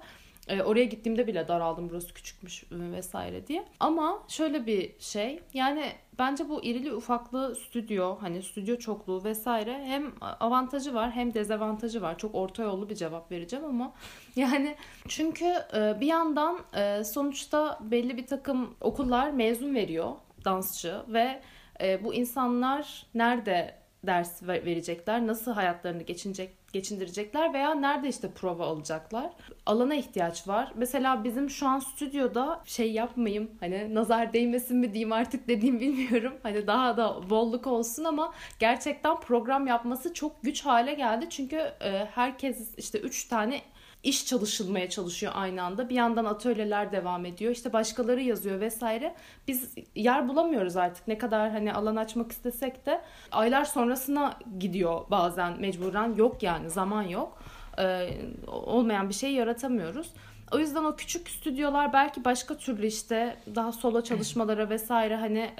Oraya gittiğimde bile daraldım burası küçükmüş vesaire diye. Ama şöyle bir şey yani bence bu irili ufaklı stüdyo hani stüdyo çokluğu vesaire hem avantajı var hem dezavantajı var. Çok orta yollu bir cevap vereceğim ama yani çünkü e, bir yandan e, sonuçta belli bir takım okullar mezun veriyor dansçı ve e, bu insanlar nerede ders verecekler, nasıl hayatlarını geçinecek, geçindirecekler veya nerede işte prova alacaklar. Alana ihtiyaç var. Mesela bizim şu an stüdyoda şey yapmayayım hani nazar değmesin mi diyeyim artık dediğim bilmiyorum. Hani daha da bolluk olsun ama gerçekten program yapması çok güç hale geldi. Çünkü e, herkes işte 3 tane iş çalışılmaya çalışıyor aynı anda. Bir yandan atölyeler devam ediyor. İşte başkaları yazıyor vesaire. Biz yer bulamıyoruz artık. Ne kadar hani alan açmak istesek de aylar sonrasına gidiyor bazen mecburen. Yok yani zaman yok. Ee, olmayan bir şey yaratamıyoruz. O yüzden o küçük stüdyolar belki başka türlü işte daha solo çalışmalara vesaire hani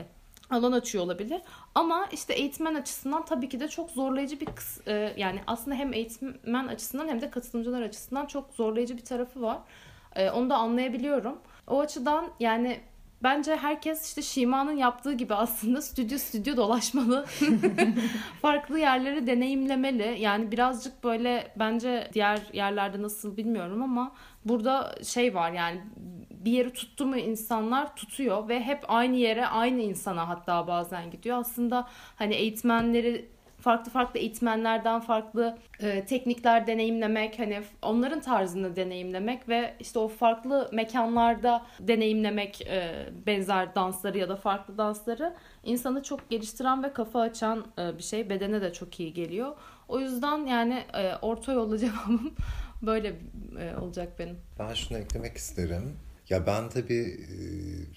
alan açıyor olabilir. Ama işte eğitmen açısından tabii ki de çok zorlayıcı bir kıs e, yani aslında hem eğitmen açısından hem de katılımcılar açısından çok zorlayıcı bir tarafı var. E, onu da anlayabiliyorum. O açıdan yani bence herkes işte Şima'nın yaptığı gibi aslında stüdyo stüdyo dolaşmalı. Farklı yerleri deneyimlemeli. Yani birazcık böyle bence diğer yerlerde nasıl bilmiyorum ama burada şey var yani bir yeri tuttu mu insanlar tutuyor ve hep aynı yere aynı insana hatta bazen gidiyor. Aslında hani eğitmenleri farklı farklı eğitmenlerden farklı e, teknikler deneyimlemek hani onların tarzını deneyimlemek ve işte o farklı mekanlarda deneyimlemek e, benzer dansları ya da farklı dansları insanı çok geliştiren ve kafa açan e, bir şey bedene de çok iyi geliyor o yüzden yani e, orta yolda cevabım böyle e, olacak benim. Ben şunu eklemek isterim. Ya ben tabii e,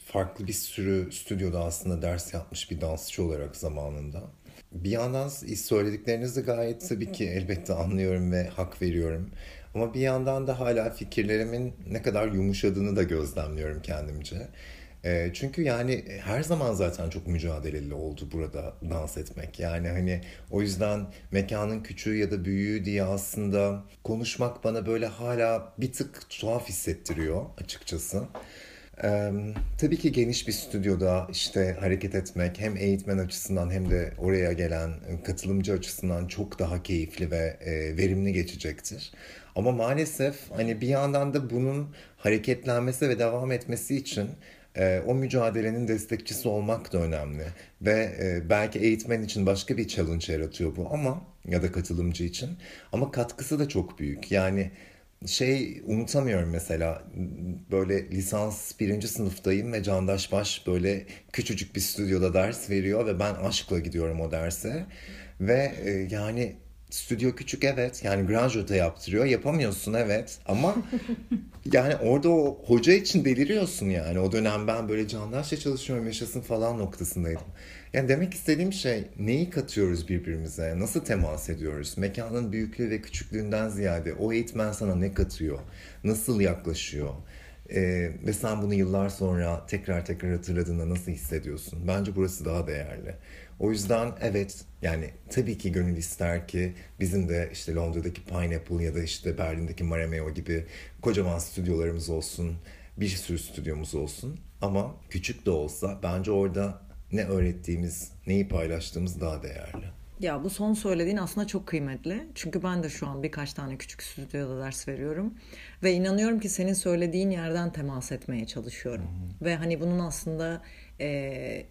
farklı bir sürü stüdyoda aslında ders yapmış bir dansçı olarak zamanında bir yandan söylediklerinizi gayet tabii ki elbette anlıyorum ve hak veriyorum. Ama bir yandan da hala fikirlerimin ne kadar yumuşadığını da gözlemliyorum kendimce. E, çünkü yani her zaman zaten çok mücadeleli oldu burada dans etmek. Yani hani o yüzden mekanın küçüğü ya da büyüğü diye aslında konuşmak bana böyle hala bir tık tuhaf hissettiriyor açıkçası. Ee, tabii ki geniş bir stüdyoda işte hareket etmek hem eğitmen açısından hem de oraya gelen katılımcı açısından çok daha keyifli ve e, verimli geçecektir. Ama maalesef hani bir yandan da bunun hareketlenmesi ve devam etmesi için e, o mücadelenin destekçisi olmak da önemli. Ve e, belki eğitmen için başka bir challenge yaratıyor bu ama ya da katılımcı için. Ama katkısı da çok büyük. Yani şey unutamıyorum mesela böyle lisans birinci sınıftayım ve Candaş Baş böyle küçücük bir stüdyoda ders veriyor ve ben aşkla gidiyorum o derse ve e, yani stüdyo küçük evet yani graduate yaptırıyor yapamıyorsun evet ama yani orada o hoca için deliriyorsun yani o dönem ben böyle Candaş'la çalışıyorum yaşasın falan noktasındaydım. Yani demek istediğim şey neyi katıyoruz birbirimize? Nasıl temas ediyoruz? Mekanın büyüklüğü ve küçüklüğünden ziyade o eğitmen sana ne katıyor? Nasıl yaklaşıyor? Ee, ve sen bunu yıllar sonra tekrar tekrar hatırladığında nasıl hissediyorsun? Bence burası daha değerli. O yüzden evet yani tabii ki gönül ister ki bizim de işte Londra'daki Pineapple ya da işte Berlin'deki Marameo gibi kocaman stüdyolarımız olsun. Bir sürü stüdyomuz olsun. Ama küçük de olsa bence orada ne öğrettiğimiz, neyi paylaştığımız daha değerli. Ya bu son söylediğin aslında çok kıymetli. Çünkü ben de şu an birkaç tane küçük stüdyoda ders veriyorum. Ve inanıyorum ki senin söylediğin yerden temas etmeye çalışıyorum. Hı-hı. Ve hani bunun aslında e,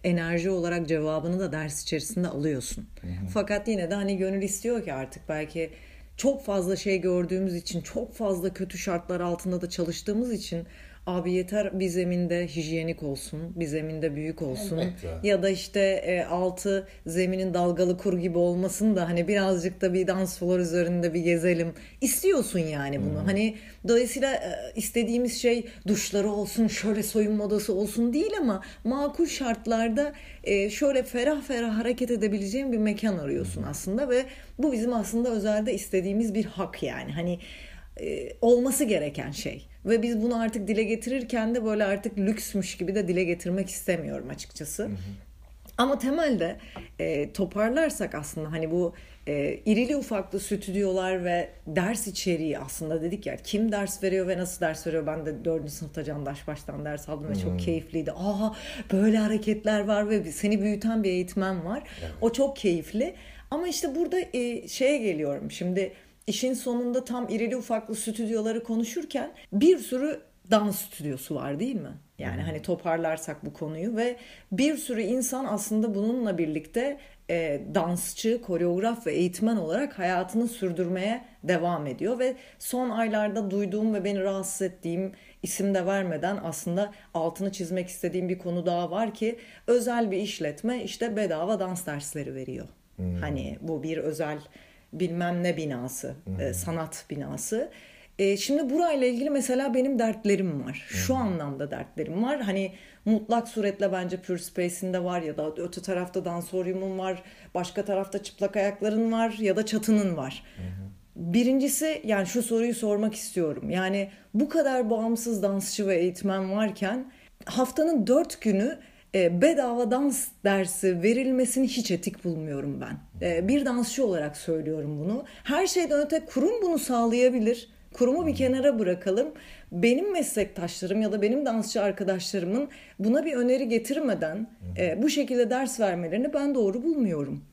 enerji olarak cevabını da ders içerisinde alıyorsun. Hı-hı. Fakat yine de hani gönül istiyor ki artık belki çok fazla şey gördüğümüz için, çok fazla kötü şartlar altında da çalıştığımız için abi yeter bir zeminde hijyenik olsun, bir zeminde büyük olsun Elbette. ya da işte e, altı zeminin dalgalı kur gibi olmasın da hani birazcık da bir dans floor üzerinde bir gezelim. istiyorsun yani bunu. Hmm. Hani dolayısıyla e, istediğimiz şey duşları olsun, şöyle soyunma odası olsun değil ama makul şartlarda e, şöyle ferah ferah hareket edebileceğin bir mekan arıyorsun hmm. aslında ve bu bizim aslında özelde istediğimiz bir hak yani. Hani e, olması gereken şey. Ve biz bunu artık dile getirirken de böyle artık lüksmüş gibi de dile getirmek istemiyorum açıkçası. Hı hı. Ama temelde e, toparlarsak aslında hani bu e, irili ufaklı stüdyolar ve ders içeriği aslında dedik ya kim ders veriyor ve nasıl ders veriyor ben de dördüncü sınıfta Candaş baştan ders aldım ve hmm. çok keyifliydi. Aha böyle hareketler var ve seni büyüten bir eğitmen var. Evet. O çok keyifli. Ama işte burada e, şeye geliyorum şimdi işin sonunda tam irili ufaklı stüdyoları konuşurken bir sürü dans stüdyosu var değil mi? Yani hani toparlarsak bu konuyu ve bir sürü insan aslında bununla birlikte e, dansçı, koreograf ve eğitmen olarak hayatını sürdürmeye devam ediyor ve son aylarda duyduğum ve beni rahatsız ettiğim isim de vermeden aslında altını çizmek istediğim bir konu daha var ki özel bir işletme işte bedava dans dersleri veriyor. Hmm. Hani bu bir özel bilmem ne binası, e, sanat binası. E, şimdi burayla ilgili mesela benim dertlerim var. Şu anlamda dertlerim var. Hani mutlak suretle bence Pure Space'inde var ya da öte tarafta dansoryumun var, başka tarafta çıplak ayakların var ya da çatının var. Birincisi yani şu soruyu sormak istiyorum. Yani bu kadar bağımsız dansçı ve eğitmen varken haftanın dört günü bedava dans dersi verilmesini hiç etik bulmuyorum ben. E, bir dansçı olarak söylüyorum bunu. Her şeyden öte kurum bunu sağlayabilir. Kurumu bir kenara bırakalım. Benim meslektaşlarım ya da benim dansçı arkadaşlarımın buna bir öneri getirmeden e, bu şekilde ders vermelerini ben doğru bulmuyorum.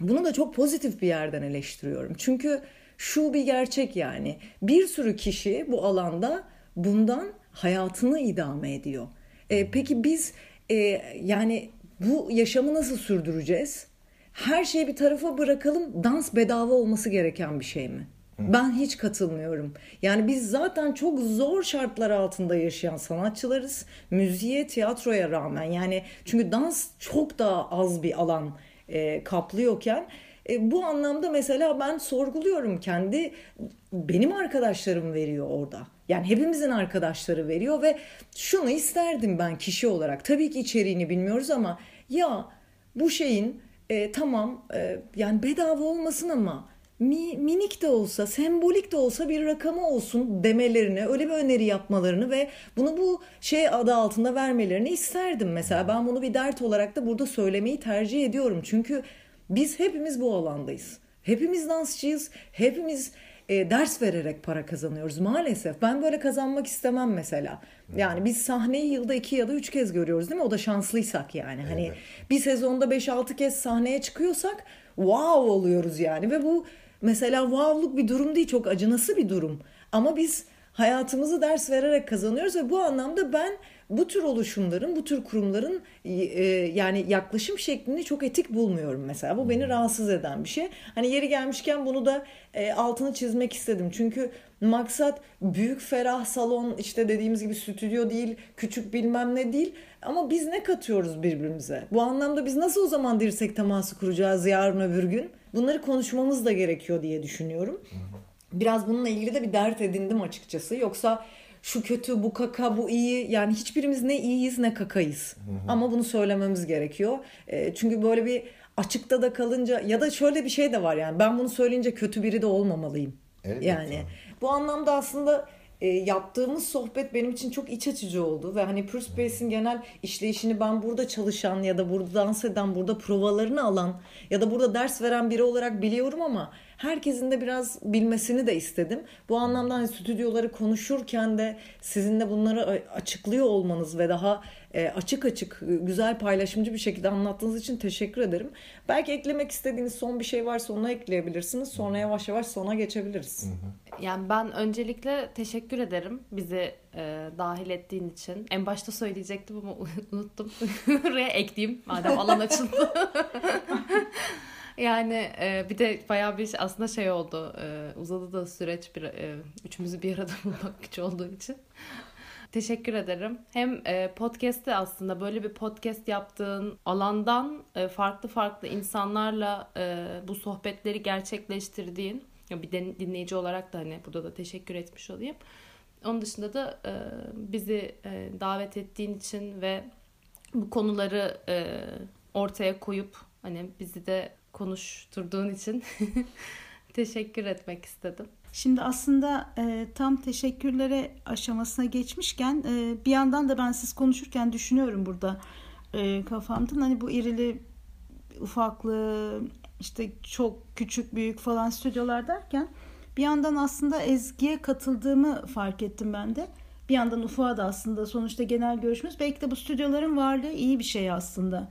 Bunu da çok pozitif bir yerden eleştiriyorum. Çünkü şu bir gerçek yani. Bir sürü kişi bu alanda bundan hayatını idame ediyor. E, peki biz e, yani bu yaşamı nasıl sürdüreceğiz? Her şeyi bir tarafa bırakalım. Dans bedava olması gereken bir şey mi? Ben hiç katılmıyorum. Yani biz zaten çok zor şartlar altında yaşayan sanatçılarız. Müziğe, tiyatroya rağmen. Yani çünkü dans çok daha az bir alan e, kaplıyorken e, bu anlamda mesela ben sorguluyorum kendi benim arkadaşlarım veriyor orada. Yani hepimizin arkadaşları veriyor ve şunu isterdim ben kişi olarak. Tabii ki içeriğini bilmiyoruz ama ya bu şeyin e, tamam e, yani bedava olmasın ama mi, minik de olsa, sembolik de olsa bir rakamı olsun demelerini, öyle bir öneri yapmalarını ve bunu bu şey adı altında vermelerini isterdim. Mesela ben bunu bir dert olarak da burada söylemeyi tercih ediyorum. Çünkü biz hepimiz bu alandayız. Hepimiz dansçıyız. Hepimiz e, ders vererek para kazanıyoruz maalesef. Ben böyle kazanmak istemem mesela. Yani biz sahneyi yılda iki ya da üç kez görüyoruz değil mi? O da şanslıysak yani. Hani evet. bir sezonda beş altı kez sahneye çıkıyorsak wow oluyoruz yani. Ve bu mesela wow'luk bir durum değil çok acınası bir durum. Ama biz hayatımızı ders vererek kazanıyoruz ve bu anlamda ben bu tür oluşumların, bu tür kurumların e, yani yaklaşım şeklini çok etik bulmuyorum mesela. Bu beni rahatsız eden bir şey. Hani yeri gelmişken bunu da e, altını çizmek istedim. Çünkü maksat büyük ferah salon işte dediğimiz gibi stüdyo değil, küçük bilmem ne değil. Ama biz ne katıyoruz birbirimize? Bu anlamda biz nasıl o zaman dirsek teması kuracağız yarın öbür gün? Bunları konuşmamız da gerekiyor diye düşünüyorum. Biraz bununla ilgili de bir dert edindim açıkçası. Yoksa şu kötü, bu kaka, bu iyi. Yani hiçbirimiz ne iyiyiz ne kakayız. Hı hı. Ama bunu söylememiz gerekiyor. E, çünkü böyle bir açıkta da kalınca ya da şöyle bir şey de var yani ben bunu söyleyince kötü biri de olmamalıyım. Evet, yani bu anlamda aslında e, yaptığımız sohbet benim için çok iç açıcı oldu ve hani Pure Space'in genel işleyişini ben burada çalışan ya da burada dans eden, burada provalarını alan ya da burada ders veren biri olarak biliyorum ama herkesin de biraz bilmesini de istedim. Bu anlamda hani stüdyoları konuşurken de sizin de bunları açıklıyor olmanız ve daha e, açık açık e, güzel paylaşımcı bir şekilde anlattığınız için teşekkür ederim. Belki eklemek istediğiniz son bir şey varsa onu ekleyebilirsiniz. Sonra yavaş yavaş sona geçebiliriz. Yani ben öncelikle teşekkür ederim bizi e, dahil ettiğin için. En başta söyleyecektim ama unuttum. Oraya ekleyeyim madem alan açıldı. Yani e, bir de bayağı bir aslında şey oldu. E, uzadı da süreç bir e, üçümüzü bir arada bulmak güç olduğu için. Teşekkür ederim. Hem e, podcast'te aslında böyle bir podcast yaptığın alandan e, farklı farklı insanlarla e, bu sohbetleri gerçekleştirdiğin ya bir dinleyici olarak da hani burada da teşekkür etmiş olayım. Onun dışında da e, bizi e, davet ettiğin için ve bu konuları e, ortaya koyup hani bizi de konuşturduğun için teşekkür etmek istedim. Şimdi aslında e, tam teşekkürlere aşamasına geçmişken e, bir yandan da ben siz konuşurken düşünüyorum burada e, kafamdan hani bu irili ufaklı işte çok küçük büyük falan stüdyolar derken bir yandan aslında Ezgi'ye katıldığımı fark ettim ben de. Bir yandan Ufuk'a da aslında sonuçta genel görüşümüz belki de bu stüdyoların varlığı iyi bir şey aslında.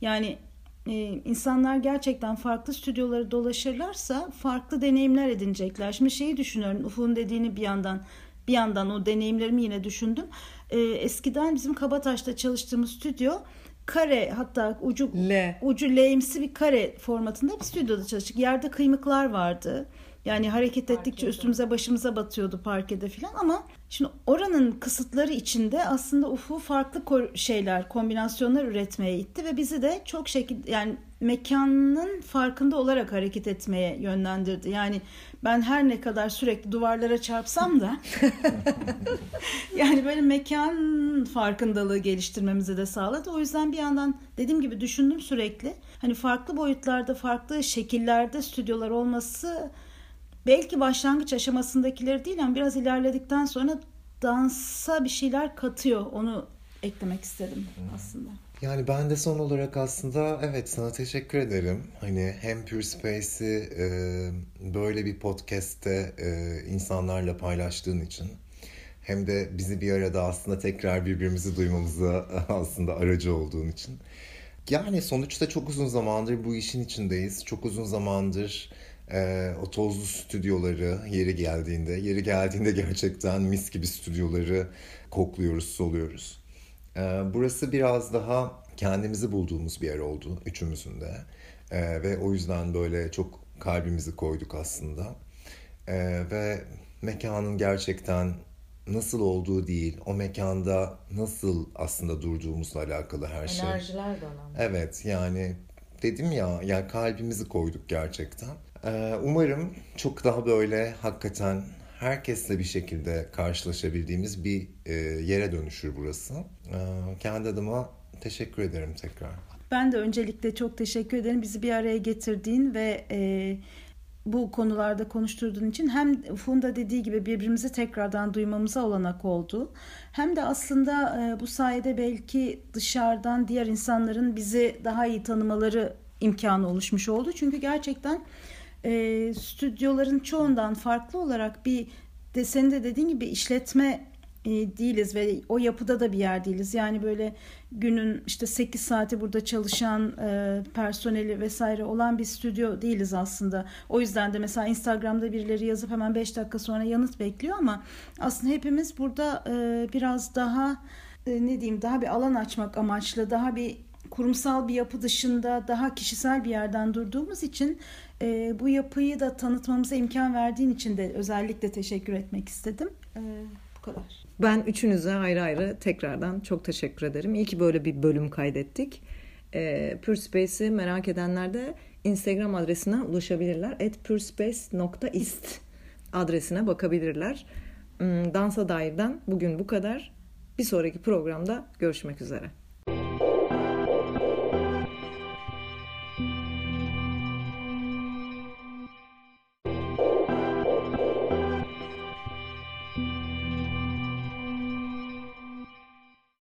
Yani e, insanlar gerçekten farklı stüdyoları dolaşırlarsa farklı deneyimler edinecekler. Şimdi şeyi düşünüyorum Ufuk'un dediğini bir yandan bir yandan o deneyimlerimi yine düşündüm. E, eskiden bizim Kabataş'ta çalıştığımız stüdyo kare hatta ucu L. ucu L'imsi bir kare formatında bir stüdyoda çalıştık. Yerde kıymıklar vardı. Yani hareket ettikçe Parkede. üstümüze başımıza batıyordu parkede falan ama şimdi oranın kısıtları içinde aslında UFO farklı şeyler, kombinasyonlar üretmeye itti ve bizi de çok şekilde yani mekanın farkında olarak hareket etmeye yönlendirdi. Yani ben her ne kadar sürekli duvarlara çarpsam da yani böyle mekan farkındalığı geliştirmemizi de sağladı. O yüzden bir yandan dediğim gibi düşündüm sürekli. Hani farklı boyutlarda, farklı şekillerde stüdyolar olması belki başlangıç aşamasındakileri değil ama biraz ilerledikten sonra dansa bir şeyler katıyor. Onu eklemek istedim aslında. Yani ben de son olarak aslında evet sana teşekkür ederim. Hani hem Pure Space'i e, böyle bir podcast'te e, insanlarla paylaştığın için hem de bizi bir arada aslında tekrar birbirimizi duymamıza aslında aracı olduğun için. Yani sonuçta çok uzun zamandır bu işin içindeyiz. Çok uzun zamandır e, o tozlu stüdyoları yeri geldiğinde, yeri geldiğinde gerçekten mis gibi stüdyoları kokluyoruz, soluyoruz. E, burası biraz daha kendimizi bulduğumuz bir yer oldu üçümüzün de. E, ve o yüzden böyle çok kalbimizi koyduk aslında. Ve mekanın gerçekten nasıl olduğu değil, o mekanda nasıl aslında durduğumuzla alakalı her şey. Enerjiler de önemli. Evet yani dedim ya yani kalbimizi koyduk gerçekten. Ee, umarım çok daha böyle hakikaten herkesle bir şekilde karşılaşabildiğimiz bir e, yere dönüşür burası. Ee, kendi adıma teşekkür ederim tekrar. Ben de öncelikle çok teşekkür ederim bizi bir araya getirdiğin ve e, bu konularda konuşturduğun için hem Funda dediği gibi birbirimizi tekrardan duymamıza olanak oldu. Hem de aslında e, bu sayede belki dışarıdan diğer insanların bizi daha iyi tanımaları imkanı oluşmuş oldu. Çünkü gerçekten e, stüdyoların çoğundan farklı olarak bir de senin de dediğin gibi işletme e, değiliz ve o yapıda da bir yer değiliz. Yani böyle günün işte 8 saati burada çalışan e, personeli vesaire olan bir stüdyo değiliz aslında. O yüzden de mesela Instagram'da birileri yazıp hemen 5 dakika sonra yanıt bekliyor ama aslında hepimiz burada e, biraz daha e, ne diyeyim daha bir alan açmak amaçlı, daha bir kurumsal bir yapı dışında daha kişisel bir yerden durduğumuz için e, bu yapıyı da tanıtmamıza imkan verdiğin için de özellikle teşekkür etmek istedim. E, bu kadar. Ben üçünüze ayrı ayrı tekrardan çok teşekkür ederim. İyi ki böyle bir bölüm kaydettik. E, Pure Space'i merak edenler de Instagram adresine ulaşabilirler. At purespace.ist adresine bakabilirler. Hmm, Dansa dairden bugün bu kadar. Bir sonraki programda görüşmek üzere.